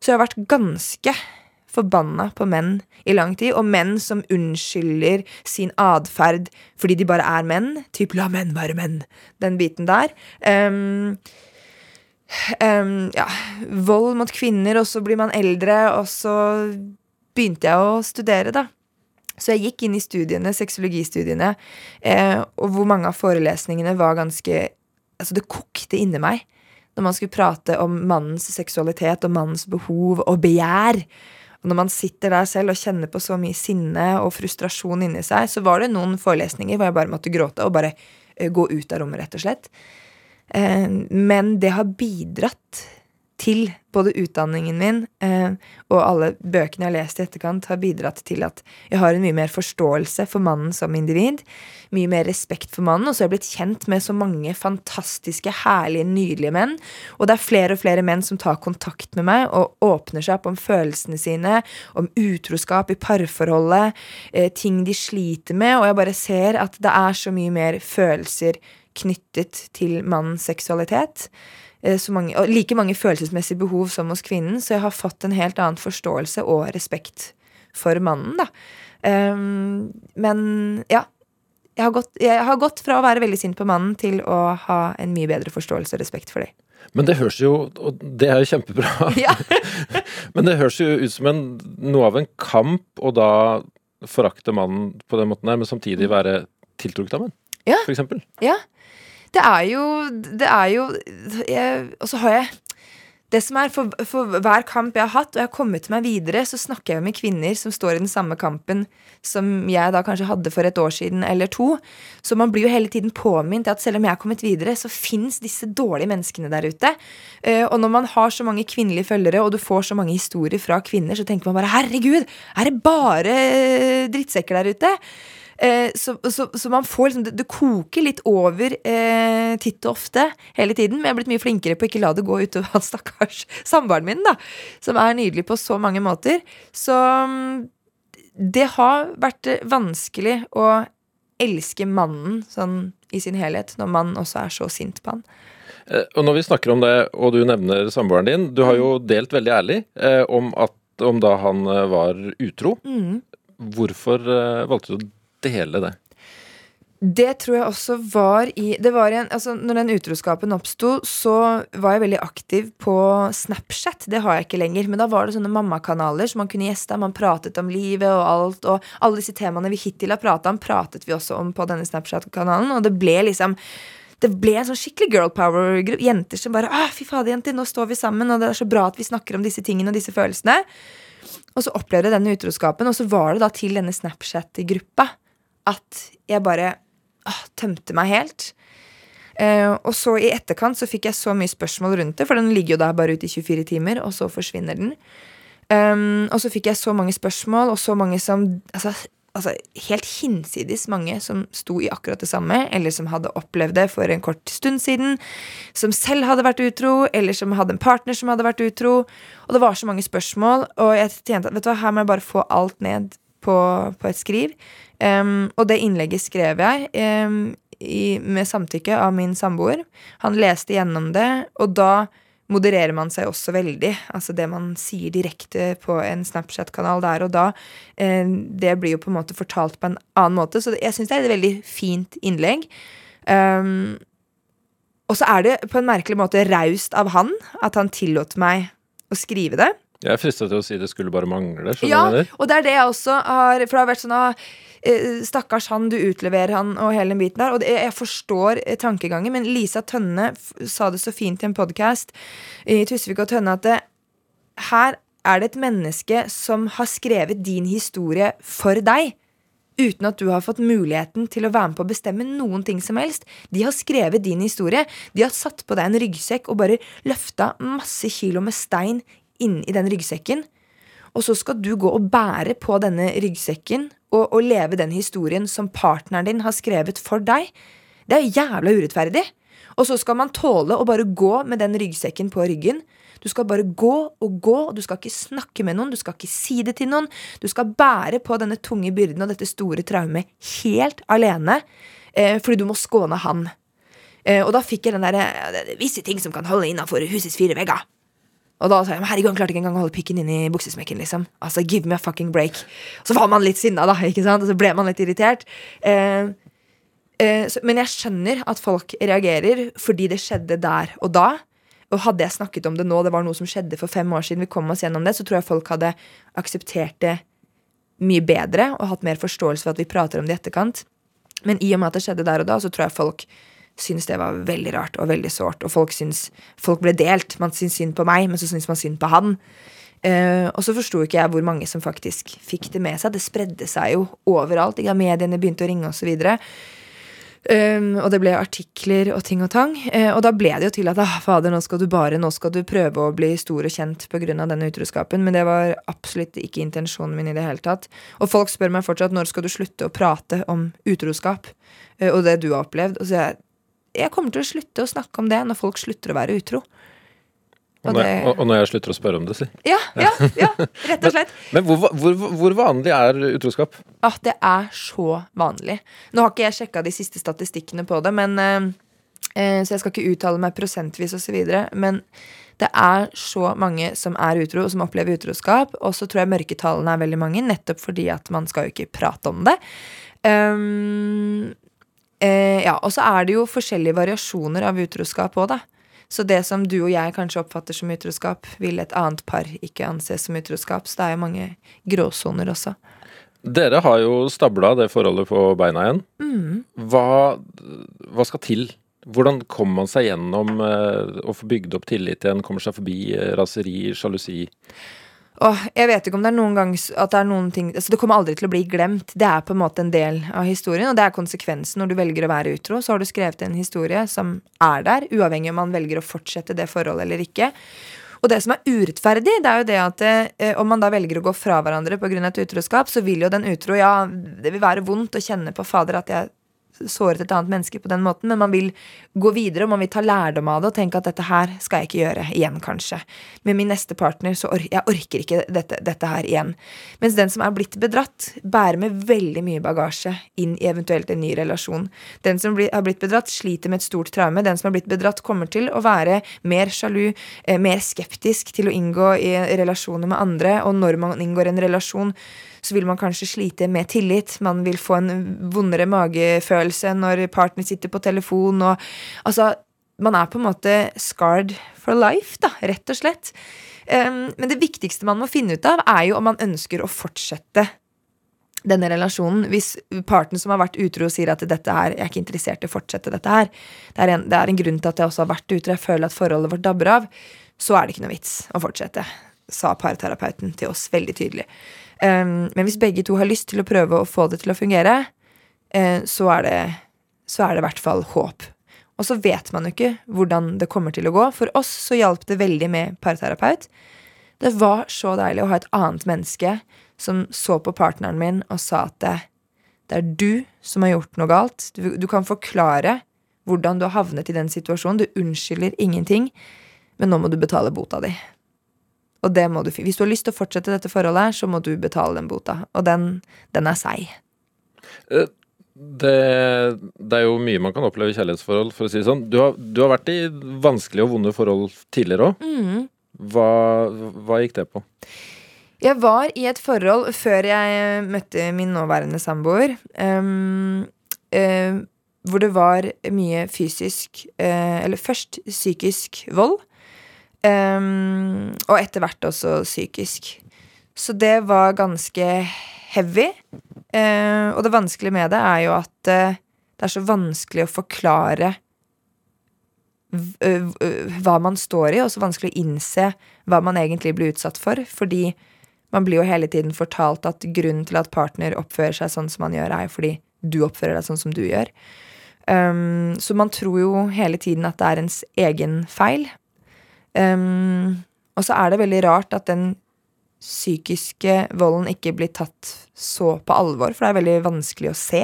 Så jeg har vært ganske forbanna på menn i lang tid, og menn som unnskylder sin atferd fordi de bare er menn. Typ 'la menn være menn'. Den biten der. Em, em, ja, vold mot kvinner, og så blir man eldre, og så begynte jeg å studere, da. Så jeg gikk inn i studiene, sexologistudiene, eh, og hvor mange av forelesningene var ganske Altså, det kokte inni meg når man skulle prate om mannens seksualitet og mannens behov og begjær. Og når man sitter der selv og kjenner på så mye sinne og frustrasjon inni seg, så var det noen forelesninger hvor jeg bare måtte gråte og bare eh, gå ut av rommet, rett og slett. Eh, men det har bidratt til både utdanningen min eh, og alle bøkene jeg har lest i etterkant, har bidratt til at jeg har en mye mer forståelse for mannen som individ. Mye mer respekt for mannen. Og så har jeg blitt kjent med så mange fantastiske, herlige, nydelige menn. Og det er flere og flere menn som tar kontakt med meg og åpner seg opp om følelsene sine, om utroskap i parforholdet, eh, ting de sliter med, og jeg bare ser at det er så mye mer følelser knyttet til mannens seksualitet. Eh, Så mange, og like mange følelsesmessige behov som hos kvinnen, så jeg har fått en helt annen forståelse og respekt for mannen, da. Um, men ja. Jeg har, gått, jeg har gått fra å være veldig sint på mannen til å ha en mye bedre forståelse og respekt for dem. Men det høres jo Og det er jo kjempebra. [LAUGHS] Ja. [LAUGHS] Men det høres jo ut som en, noe av en kamp å da forakte mannen på den måten her, men samtidig være tiltrukket av menn, Ja. for eksempel. Ja. Det er jo Det er jo jeg, Og så har jeg det som er for, for hver kamp jeg har hatt, og jeg har kommet meg videre, så snakker jeg med kvinner som står i den samme kampen som jeg da kanskje hadde for et år siden eller to. Så man blir jo hele tiden påminnet at selv om jeg har kommet videre, så fins disse dårlige menneskene der ute. Eh, Og når man har så mange kvinnelige følgere, og du får så mange historier fra kvinner, så tenker man bare herregud, er det bare drittsekker der ute? Eh, så, så, så man får liksom Det, det koker litt over eh, titt og ofte hele tiden. Men jeg er blitt mye flinkere på å ikke la det gå utover han [LAUGHS] stakkars samboeren min, da. Som er nydelig på så mange måter. Så mm, det har vært eh, vanskelig å elske mannen sånn i sin helhet, når man også er så sint på han. Eh, Og når vi snakker om det, og du nevner samboeren din, du har jo delt veldig ærlig eh, om, at, om da han var utro. Mm. Hvorfor eh, valgte du å dele det? Det tror jeg også var i det var en, altså Når den utroskapen oppsto, så var jeg veldig aktiv på Snapchat. Det har jeg ikke lenger. Men da var det sånne mammakanaler som man kunne gjeste. Man pratet om livet og alt. Og alle disse temaene vi hittil har prata om, pratet vi også om på denne Snapchat-kanalen. Og det ble liksom det ble en sånn skikkelig girl power-gruppe. Jenter som bare ah, 'Fy fader, jenter, nå står vi sammen, og det er så bra at vi snakker om disse tingene og disse følelsene'. Og så opplevde jeg denne utroskapen, og så var det da til denne Snapchat-gruppa at jeg bare åh, tømte meg helt. Uh, og så i etterkant så fikk jeg så mye spørsmål rundt det, for den ligger jo der bare ute i 24 timer, og så forsvinner den. Um, og så fikk jeg så mange spørsmål, og så mange som altså, altså, helt hinsides mange som sto i akkurat det samme, eller som hadde opplevd det for en kort stund siden, som selv hadde vært utro, eller som hadde en partner som hadde vært utro. Og det var så mange spørsmål, og jeg tjente at vet du hva, her må jeg bare få alt ned på, på et skriv. Um, og det innlegget skrev jeg um, i, med samtykke av min samboer. Han leste gjennom det, og da modererer man seg også veldig. Altså det man sier direkte på en Snapchat-kanal der og da, eh, det blir jo på en måte fortalt på en annen måte. Så jeg syns det er et veldig fint innlegg. Um, og så er det på en merkelig måte raust av han at han tillot meg å skrive det. Jeg er fristet til å si det skulle bare mangle. Ja, og det er det jeg også har For det har vært sånn ah, Eh, stakkars han, du utleverer han og hele den biten der. Og det, jeg forstår eh, tankegangen, men Lisa Tønne sa det så fint i en podkast i Tusvik og Tønne at det, her er det et menneske som har skrevet din historie for deg. Uten at du har fått muligheten til å være med på å bestemme noen ting som helst. De har skrevet din historie. De har satt på deg en ryggsekk og bare løfta masse kilo med stein inn i den ryggsekken. Og så skal du gå og bære på denne ryggsekken og, og leve den historien som partneren din har skrevet for deg. Det er jævla urettferdig. Og så skal man tåle å bare gå med den ryggsekken på ryggen. Du skal bare gå og gå, og du skal ikke snakke med noen, du skal ikke si det til noen. Du skal bære på denne tunge byrden og dette store traumet helt alene, eh, fordi du må skåne han. Eh, og da fikk jeg den derre eh, Visse ting som kan holde innafor husets fire vegger. Og da sa jeg herregud, han klarte ikke engang å holde pikken inn i buksesmekken. liksom Altså, give me a fucking break Så var man litt sinna, da, ikke sant? og så ble man litt irritert. Eh, eh, så, men jeg skjønner at folk reagerer fordi det skjedde der og da. Og hadde jeg snakket om det nå, det var noe som skjedde for fem år siden, vi kom oss gjennom det, så tror jeg folk hadde akseptert det mye bedre og hatt mer forståelse for at vi prater om det i etterkant. Men i og med at det skjedde der og da, så tror jeg folk syntes det var veldig rart og veldig sårt. Og folk, syns, folk ble delt. Man syntes synd på meg, men så syntes man synd på han. Uh, og så forsto ikke jeg hvor mange som faktisk fikk det med seg. Det spredde seg jo overalt. Ikke? Mediene begynte å ringe osv. Um, og det ble artikler og ting og tang. Uh, og da ble det jo til at ah, fader, nå skal du bare nå skal du prøve å bli stor og kjent pga. denne utroskapen. Men det var absolutt ikke intensjonen min i det hele tatt. Og folk spør meg fortsatt når skal du slutte å prate om utroskap uh, og det du har opplevd. Og så jeg jeg kommer til å slutte å snakke om det når folk slutter å være utro. Og, og, når, det... og, når, jeg slutter å spørre om det, si. Ja, ja, ja rett og slett. men, men hvor, hvor, hvor, vanlig er utroskap? Ah, det er så vanlig. Nå har ikke jeg sjekka de siste statistikkene på det, men, eh, eh så jeg skal ikke uttale meg prosentvis osv. Men det er så mange som er utro, og som opplever utroskap. Og så tror jeg mørketallene er veldig mange, nettopp fordi at man skal jo ikke prate om det. Um, Eh, ja, Og så er det jo forskjellige variasjoner av utroskap òg, da. Så det som du og jeg kanskje oppfatter som utroskap, vil et annet par ikke anses som utroskap. Så det er jo mange gråsoner også. Dere har jo stabla det forholdet på beina igjen. Mm. Hva, hva, skal til? Hvordan kommer man seg gjennom eh, å få bygd opp tillit igjen? Kommer seg forbi eh, raseri, sjalusi? Åh, jeg vet ikke om det er noen gang at det er noen ting altså Det kommer aldri til å bli glemt. Det er på en måte en del av historien, og det er konsekvensen når du velger å være utro. Så har du skrevet en historie som er der, uavhengig om man velger å fortsette det forholdet eller ikke. Og det som er urettferdig, det er jo det at eh, om man da velger å gå fra hverandre pga. et utroskap, så vil jo den utro Ja, det vil være vondt å kjenne på fader at jeg såret et annet menneske på den måten, men man vil gå videre og man vil ta lærdom av det og tenke at dette her skal jeg ikke gjøre igjen, kanskje. Med min neste partner så or jeg orker ikke dette, dette, her igjen. Mens den som er blitt bedratt, bærer med veldig mye bagasje inn i eventuelt en ny relasjon. Den som bli, har blitt bedratt, sliter med et stort traume. Den som har blitt bedratt, kommer til å være mer sjalu, eh, mer skeptisk til å inngå i relasjoner med andre, og når man inngår en relasjon så vil man kanskje slite med tillit. Man vil få en vondere magefølelse når partner sitter på telefon og Altså, man er på en måte scarred for life, da, rett og slett. Um, men det viktigste man må finne ut av, er jo om man ønsker å fortsette denne relasjonen. Hvis parten som har vært utro, sier at dette her, jeg er ikke interessert i å fortsette dette her, det er, en, det er en grunn til at jeg også har vært utro, jeg føler at forholdet vårt dabber av, så er det ikke noe vits å fortsette, sa parterapeuten til oss veldig tydelig. Um, men hvis begge to har lyst til å prøve å få det til å fungere, uh, så er det i hvert fall håp. Og så vet man jo ikke hvordan det kommer til å gå. For oss så hjalp det veldig med parterapeut. Det var så deilig å ha et annet menneske som så på partneren min og sa at det, det er du som har gjort noe galt. Du, du kan forklare hvordan du har havnet i den situasjonen. Du unnskylder ingenting, men nå må du betale bota di. Og det må du, Hvis du har lyst til å fortsette dette forholdet, her, så må du betale den bota. Og den, den er seig. Eh, det, det, er jo mye man kan oppleve i kjærlighetsforhold, for å si det sånn. Du har, du har vært i vanskelige og vonde forhold tidligere òg. Mm. Hva, hva gikk det på? Jeg var i et forhold før jeg møtte min nåværende samboer. Um, uh, hvor det var mye fysisk uh, Eller først psykisk vold. Um, og etter hvert også psykisk. Så det var ganske heavy. Uh, og det vanskelige med det er jo at uh, det er så vanskelig å forklare hva man står i, og så vanskelig å innse hva man egentlig blir utsatt for. Fordi man blir jo hele tiden fortalt at grunnen til at partner oppfører seg sånn som man gjør, er fordi du oppfører deg sånn som du gjør. Um, så man tror jo hele tiden at det er ens egen feil. Um, og så er det veldig rart at den psykiske volden ikke blir tatt så på alvor, for det er veldig vanskelig å se.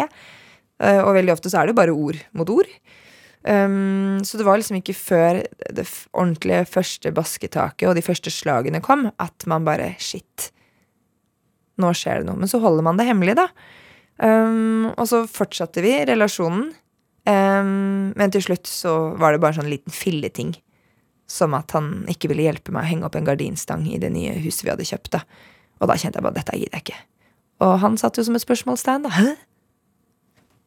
Uh, og veldig ofte så er det bare ord mot ord. Um, så det var liksom ikke før det ordentlige første basketaket og de første slagene kom, at man bare Shit. Nå skjer det noe. Men så holder man det hemmelig, da. Um, og så fortsatte vi relasjonen. Um, men til slutt så var det bare sånn liten filleting. Som at han ikke ville hjelpe meg å henge opp en gardinstang i det nye huset vi hadde kjøpt. da. Og da kjente jeg bare dette gidder jeg ikke. Og han satt jo som et spørsmålstegn. da. Hæ?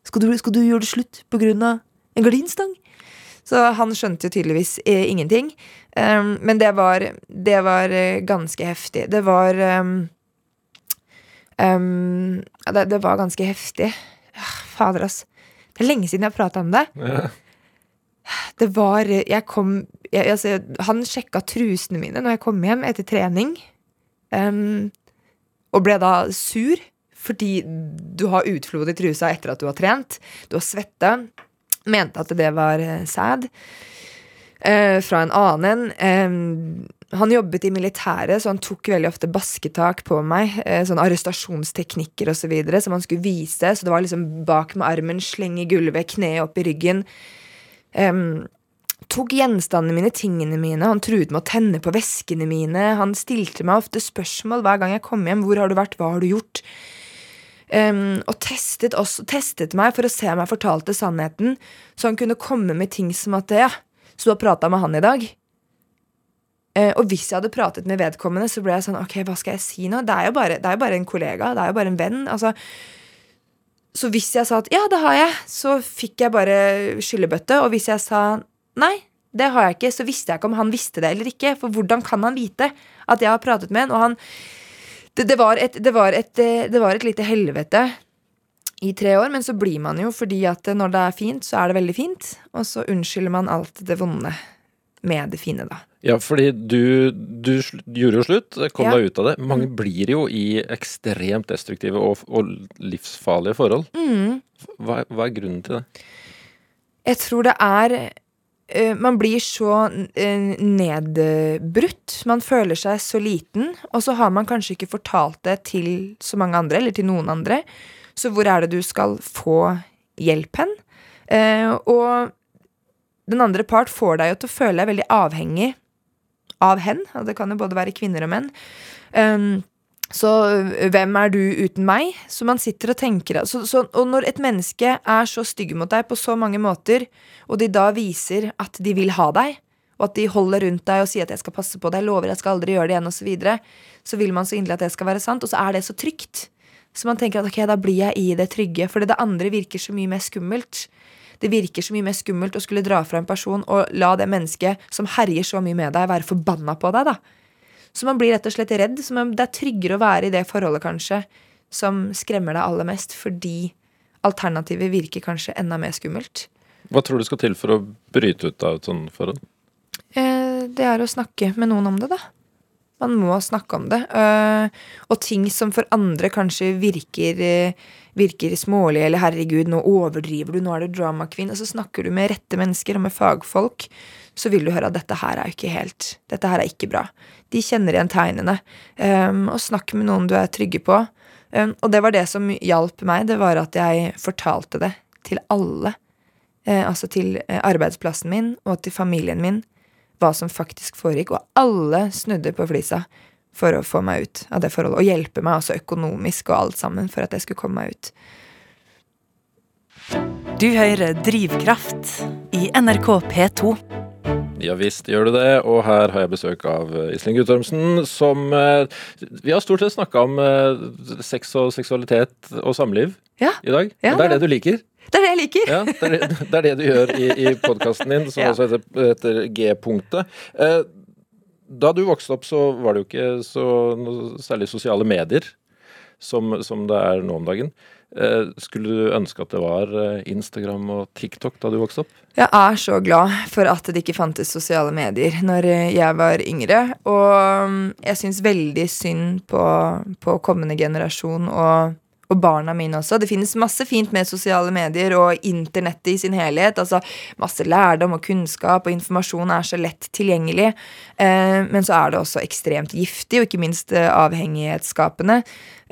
Skal du, skal du gjøre det slutt på grunn av en gardinstang? Så han skjønte jo tydeligvis eh, ingenting. Um, men det var, det var uh, ganske heftig. Det var um, um, det, det, var ganske heftig. Fader, ass. Det er lenge siden jeg har prata om det. Ja. Det var Jeg kom jeg, altså, Han sjekka trusene mine når jeg kom hjem etter trening. Um, og ble da sur fordi du har utflod i trusa etter at du har trent. Du har svetta. Mente at det var sad sæd. Uh, fra en annen. Um, han jobbet i militæret, så han tok veldig ofte basketak på meg. Uh, sånn arrestasjonsteknikker osv. Så som han skulle vise. Så det var liksom bak med armen, slenge gulvet, kneet opp i ryggen. Um, tok gjenstandene mine, tingene mine. Han truet med å tenne på veskene mine. Han stilte meg ofte spørsmål hver gang jeg kom hjem. Hvor har du vært? Hva har du gjort? Um, og testet, også, testet meg for å se om jeg fortalte sannheten. Så han kunne komme med ting som at ja, så du har prata med han i dag? Uh, og hvis jeg hadde pratet med vedkommende, så ble jeg sånn Ok, hva skal jeg si nå? Det er jo bare, er jo bare en kollega. Det er jo bare en venn. Altså, så hvis jeg sa at ja, det har jeg, så fikk jeg bare skyllebøtte. Og hvis jeg sa nei, det har jeg ikke, så visste jeg ikke om han visste det eller ikke. For hvordan kan han vite at jeg har pratet med en? Og han det, det, var et, det, var et, det var et lite helvete i tre år, men så blir man jo fordi at når det er fint, så er det veldig fint. Og så unnskylder man alt det vonde med det fine, da. Ja, fordi du, du gjorde jo slutt, kom ja. deg ut av det. Mange mm. blir jo i ekstremt destruktive og, og livsfarlige forhold. Mm. Hva, hva, er grunnen til det? Jeg tror det er uh, Man blir så uh, nedbrutt. Man føler seg så liten, og så har man kanskje ikke fortalt det til så mange andre, eller til noen andre. Så hvor er det du skal få hjelp hen? Uh, og den andre part får deg jo til å føle deg veldig avhengig av hen. Og det kan jo både være kvinner og menn. Um, så hvem er du uten meg? Så man sitter og tenker så, så, Og når et menneske er så stygge mot deg på så mange måter, og de da viser at de vil ha deg, og at de holder rundt deg og sier at 'jeg skal passe på deg', 'lover jeg skal aldri gjøre det igjen', osv., så, videre, så vil man så inderlig at det skal være sant, og så er det så trygt. Så man tenker at ok, da blir jeg i det trygge, fordi det andre virker så mye mer skummelt. Det virker så mye mer skummelt å skulle dra fra en person og la det mennesket som herjer så mye med deg, være forbanna på deg. da. Så man blir rett og slett redd. Så man, det er tryggere å være i det forholdet, kanskje, som skremmer deg aller mest, fordi alternativet virker kanskje enda mer skummelt. Hva tror du skal til for å bryte ut av et sånt forhold? Eh, det er å snakke med noen om det, da. Man må snakke om det. Uh, og ting som for andre kanskje virker uh, virker smålig eller 'herregud, nå overdriver du, nå er du drama queen', og så snakker du med rette mennesker og med fagfolk så vil du høre at dette her er ikke helt Dette her er ikke bra. De kjenner igjen tegnene. Um, og snakk med noen du er trygge på. Og det var det som hjalp meg. Det var at jeg fortalte det til alle. Altså til arbeidsplassen min og til familien min. Hva som faktisk foregikk. Og alle snudde på flisa for å få meg ut av det forholdet. Og hjelpe meg også økonomisk og alt sammen for at jeg skulle komme meg ut. Du hører Drivkraft i NRK P2. Ja visst gjør du det, og her har jeg besøk av eh, Iselin Guttormsen, som eh, Vi har stort sett snakka om eh, sex og seksualitet og samliv Ja. i dag. Ja, og det er det du liker? Det er det jeg liker! Ja, det er det, det, er det du gjør i, i podkasten din, som Ja. også heter, heter G-punktet. Eh, da du vokste opp, så var det jo ikke så særlig sosiale medier som, som det er nå om dagen. Eh, skulle du ønske at det var eh, Instagram og TikTok da du vokste opp? Jeg er så glad for at det ikke fantes sosiale medier når jeg var yngre. Og mm, jeg syns veldig synd på, på kommende generasjon og, og barna mine også. Det finnes masse fint med sosiale medier og internettet i sin helhet. Altså masse lærdom og kunnskap og informasjon er så lett tilgjengelig. Eh, men så er det også ekstremt giftig, og ikke minst eh, avhengighetsskapende.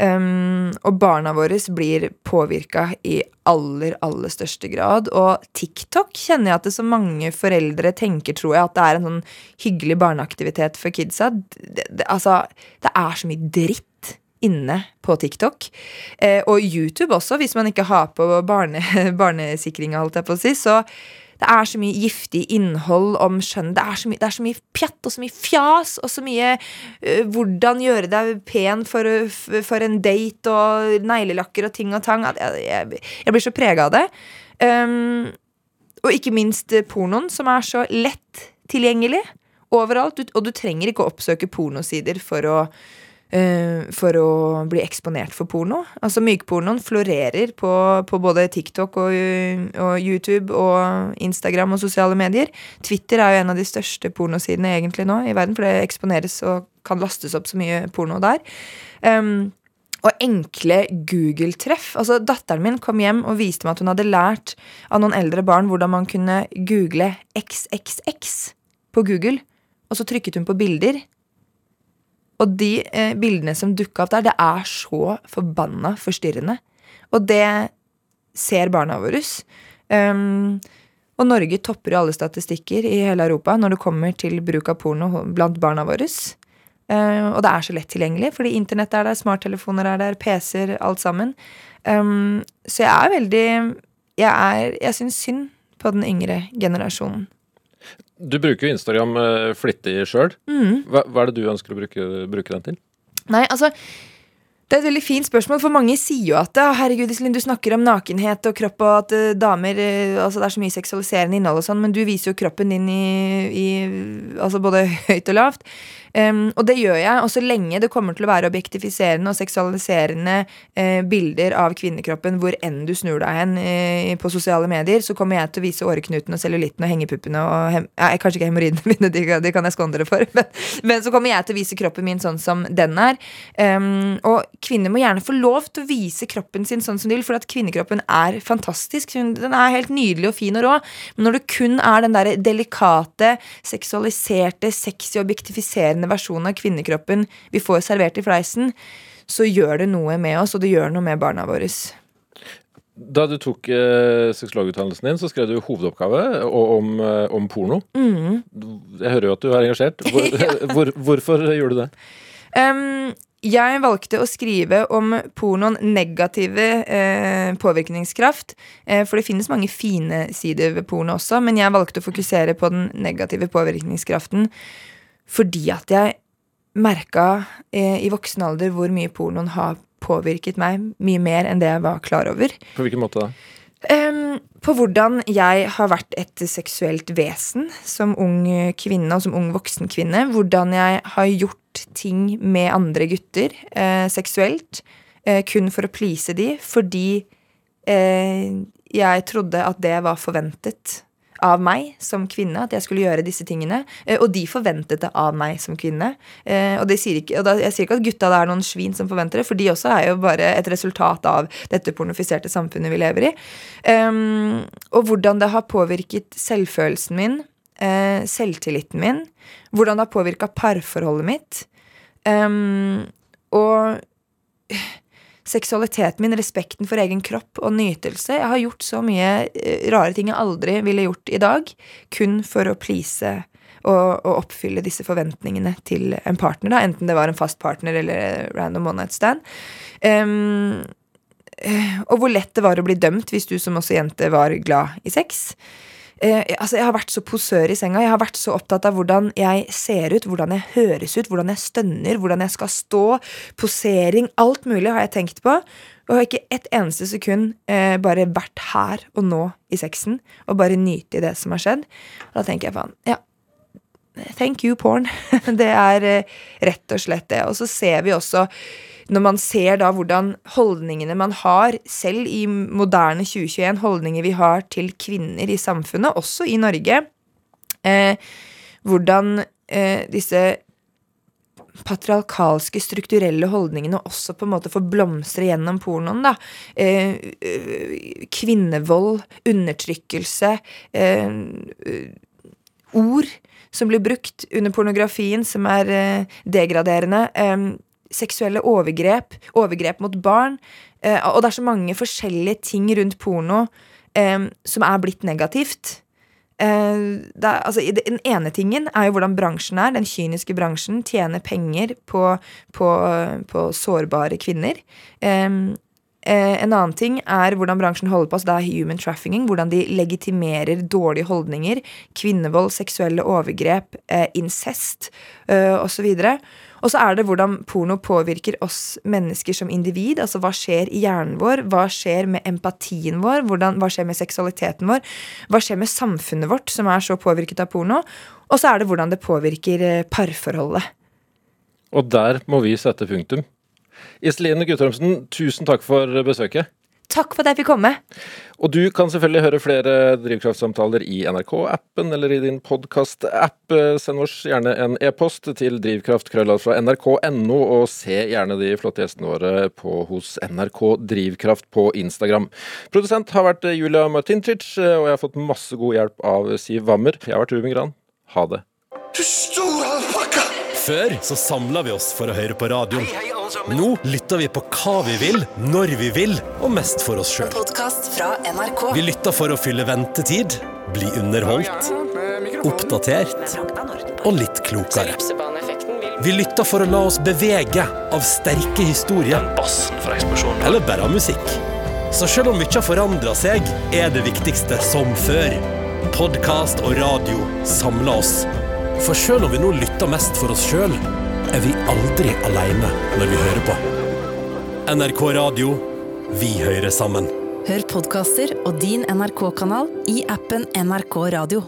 Um, og barna våre blir påvirka i aller, aller største grad. Og TikTok kjenner jeg at det så mange foreldre tenker, tror jeg, at det er en sånn hyggelig barneaktivitet for kidsa. Det, det, altså, det er så mye dritt inne på TikTok. Eh, og YouTube også, hvis man ikke har på barne, [LAUGHS] barnesikringa, holdt jeg på å si. Så det er så mye giftig innhold om skjønn. Det er så mye, mye pjatt og så mye fjas og så mye uh, hvordan gjøre deg pen for, for en date og neglelakker og ting og tang. Jeg, jeg, jeg blir så prega av det. Um, og ikke minst eh, pornoen, som er så lett tilgjengelig overalt. Og du trenger ikke å oppsøke pornosider for å for å bli eksponert for porno. Altså Mykpornoen florerer på, på både TikTok og, og, YouTube og Instagram og sosiale medier. Twitter er jo en av de største pornosidene egentlig nå i verden, for det eksponeres og kan lastes opp så mye porno der. Um, og enkle Google-treff. Altså Datteren min kom hjem og viste meg at hun hadde lært av noen eldre barn hvordan man kunne google XXX på Google, og så trykket hun på bilder. Og de eh, bildene som dukka opp der, det er så forbanna forstyrrende. Og det ser barna våre. Um, og Norge topper jo alle statistikker i hele Europa når det kommer til bruk av porno blant barna våre. Uh, og det er så lett tilgjengelig, fordi internett er der, smarttelefoner er der, PC-er, alt sammen. Um, så jeg er veldig Jeg, er, jeg syns synd på den yngre generasjonen. Du bruker jo Instagram eh, flittig sjøl. Mm. Hva, hva er det du ønsker å bruke, bruke den til? Nei, altså det er et veldig fint spørsmål, for mange sier jo at herregud, Iselin, du snakker om nakenhet og kropp, og at eh, damer eh, altså Det er så mye seksualiserende innhold og sånn, men du viser jo kroppen din i, i altså både høyt og lavt. Um, og det gjør jeg. Og så lenge det kommer til å være objektifiserende og seksualiserende uh, bilder av kvinnekroppen hvor enn du snur deg hen uh, på sosiale medier, så kommer jeg til å vise åreknuten og cellulitten og hengepuppene og hem ja, Kanskje ikke hemoroidene [LAUGHS] mine, de, de kan jeg skåndre for, men, men så kommer jeg til å vise kroppen min sånn som den er. Um, og kvinner må gjerne få lov til å vise kroppen sin sånn som de vil, for at kvinnekroppen er fantastisk. Den er helt nydelig og fin og rå. Men når det kun er den der delikate, seksualiserte, sexy, objektifiserende versjonen av kvinnekroppen vi får servert i fleisen, så gjør det noe med oss, og det gjør noe med barna våre. Da du tok eh, sexologutdannelsen din, så skrev du hovedoppgave om, eh, om porno. Mm. Jeg hører jo at du er engasjert. [LAUGHS] Hvor, [LAUGHS] hvor, hvorfor gjorde du det? Um, jeg valgte å skrive om pornoen negative eh, påvirkningskraft. Eh, for det finnes mange fine sider ved porno også, men jeg valgte å fokusere på den negative påvirkningskraften fordi at jeg merka eh, i voksen alder hvor mye pornoen har påvirket meg. Mye mer enn det jeg var klar over. På hvilken måte da? Um, på hvordan jeg har vært et seksuelt vesen som ung kvinne og som ung voksen kvinne. Hvordan jeg har gjort ting med andre gutter eh, seksuelt eh, kun for å please de, fordi eh, jeg trodde at det var forventet av meg som kvinne, at jeg skulle gjøre disse tingene. Eh, og de forventet det av meg som kvinne. Eh, og, sier ikke, og da, jeg sier ikke at gutta det er noen svin som forventer det, for de også er jo bare et resultat av dette pornofiserte samfunnet vi lever i. Um, og hvordan det har påvirket selvfølelsen min. eh, selvtilliten min, hvordan det har påvirka parforholdet mitt. Um, og seksualiteten min, respekten for egen kropp og nytelse. Jeg har gjort så mye eh, rare ting jeg aldri ville gjort i dag, kun for å please og, og oppfylle disse forventningene til en partner, da, enten det var en fast partner eller random one night stand. Um, og hvor lett det var å bli dømt hvis du som også jente var glad i sex. Eh, altså Jeg har vært så posør i senga. Jeg har vært så opptatt av hvordan jeg ser ut, hvordan jeg høres ut, hvordan jeg stønner, hvordan jeg skal stå. Posering. Alt mulig har jeg tenkt på. Og har ikke et eneste sekund eh, bare vært her og nå i sexen og bare nyte det som har skjedd. Og da tenker jeg faen, ja. Thank you, porn. [LAUGHS] det er eh, rett og slett det. Og så ser vi også når man ser da hvordan holdningene man har, selv i moderne 2021, holdninger vi har til kvinner i samfunnet, også i Norge, eh, hvordan eh, disse patriarkalske, strukturelle holdningene også på en måte får blomstre gjennom pornoen. da. Eh, eh kvinnevold, undertrykkelse, eh, ord som blir brukt under pornografien, som er eh, degraderende seksuelle overgrep, overgrep mot barn. Eh, og det er så mange forskjellige ting rundt porno eh, som er blitt negativt. Eh, er, altså, den ene tingen er jo hvordan bransjen er. Den kyniske bransjen tjener penger på, på, på sårbare kvinner. Eh, en annen ting er hvordan bransjen holder på. Altså det er human trafficking. Hvordan de legitimerer dårlige holdninger. Kvinnevold, seksuelle overgrep, incest eh, osv. Og, så og så er det hvordan porno påvirker oss mennesker som individ. Altså hva skjer i hjernen vår? Hva skjer med empatien vår? Hvordan, hva skjer med seksualiteten vår? Hva skjer med samfunnet vårt, som er så påvirket av porno? Og så er det hvordan det påvirker eh, parforholdet. Og der må vi sette punktum. Iselin Guttormsen, tusen takk for besøket. Takk for at jeg fikk komme. Og du kan selvfølgelig høre flere drivkraftsamtaler i NRK-appen eller i din podkast-app. Send oss gjerne en e-post til drivkraftkrølla fra nrk.no, og se gjerne de flotte gjestene våre på, hos NRK Drivkraft på Instagram. Produsent har vært Julia Martincic, og jeg har fått masse god hjelp av Siv Wammer. Jeg har vært Ruben Gran. Ha det. Du store alpakka! Før så samla vi oss for å høre på radioen. Nå lytter vi på hva vi vil, når vi vil, og mest for oss sjøl. Vi lytter for å fylle ventetid, bli underholdt, oppdatert og litt klokere. Vi lytter for å la oss bevege av sterke historier. Eller bare av musikk. Så selv om mye har forandra seg, er det viktigste som før. Podkast og radio samler oss. For selv om vi nå lytter mest for oss sjøl, er vi aldri aleine når vi hører på. NRK Radio vi hører sammen. Hør podkaster og din NRK-kanal i appen NRK Radio.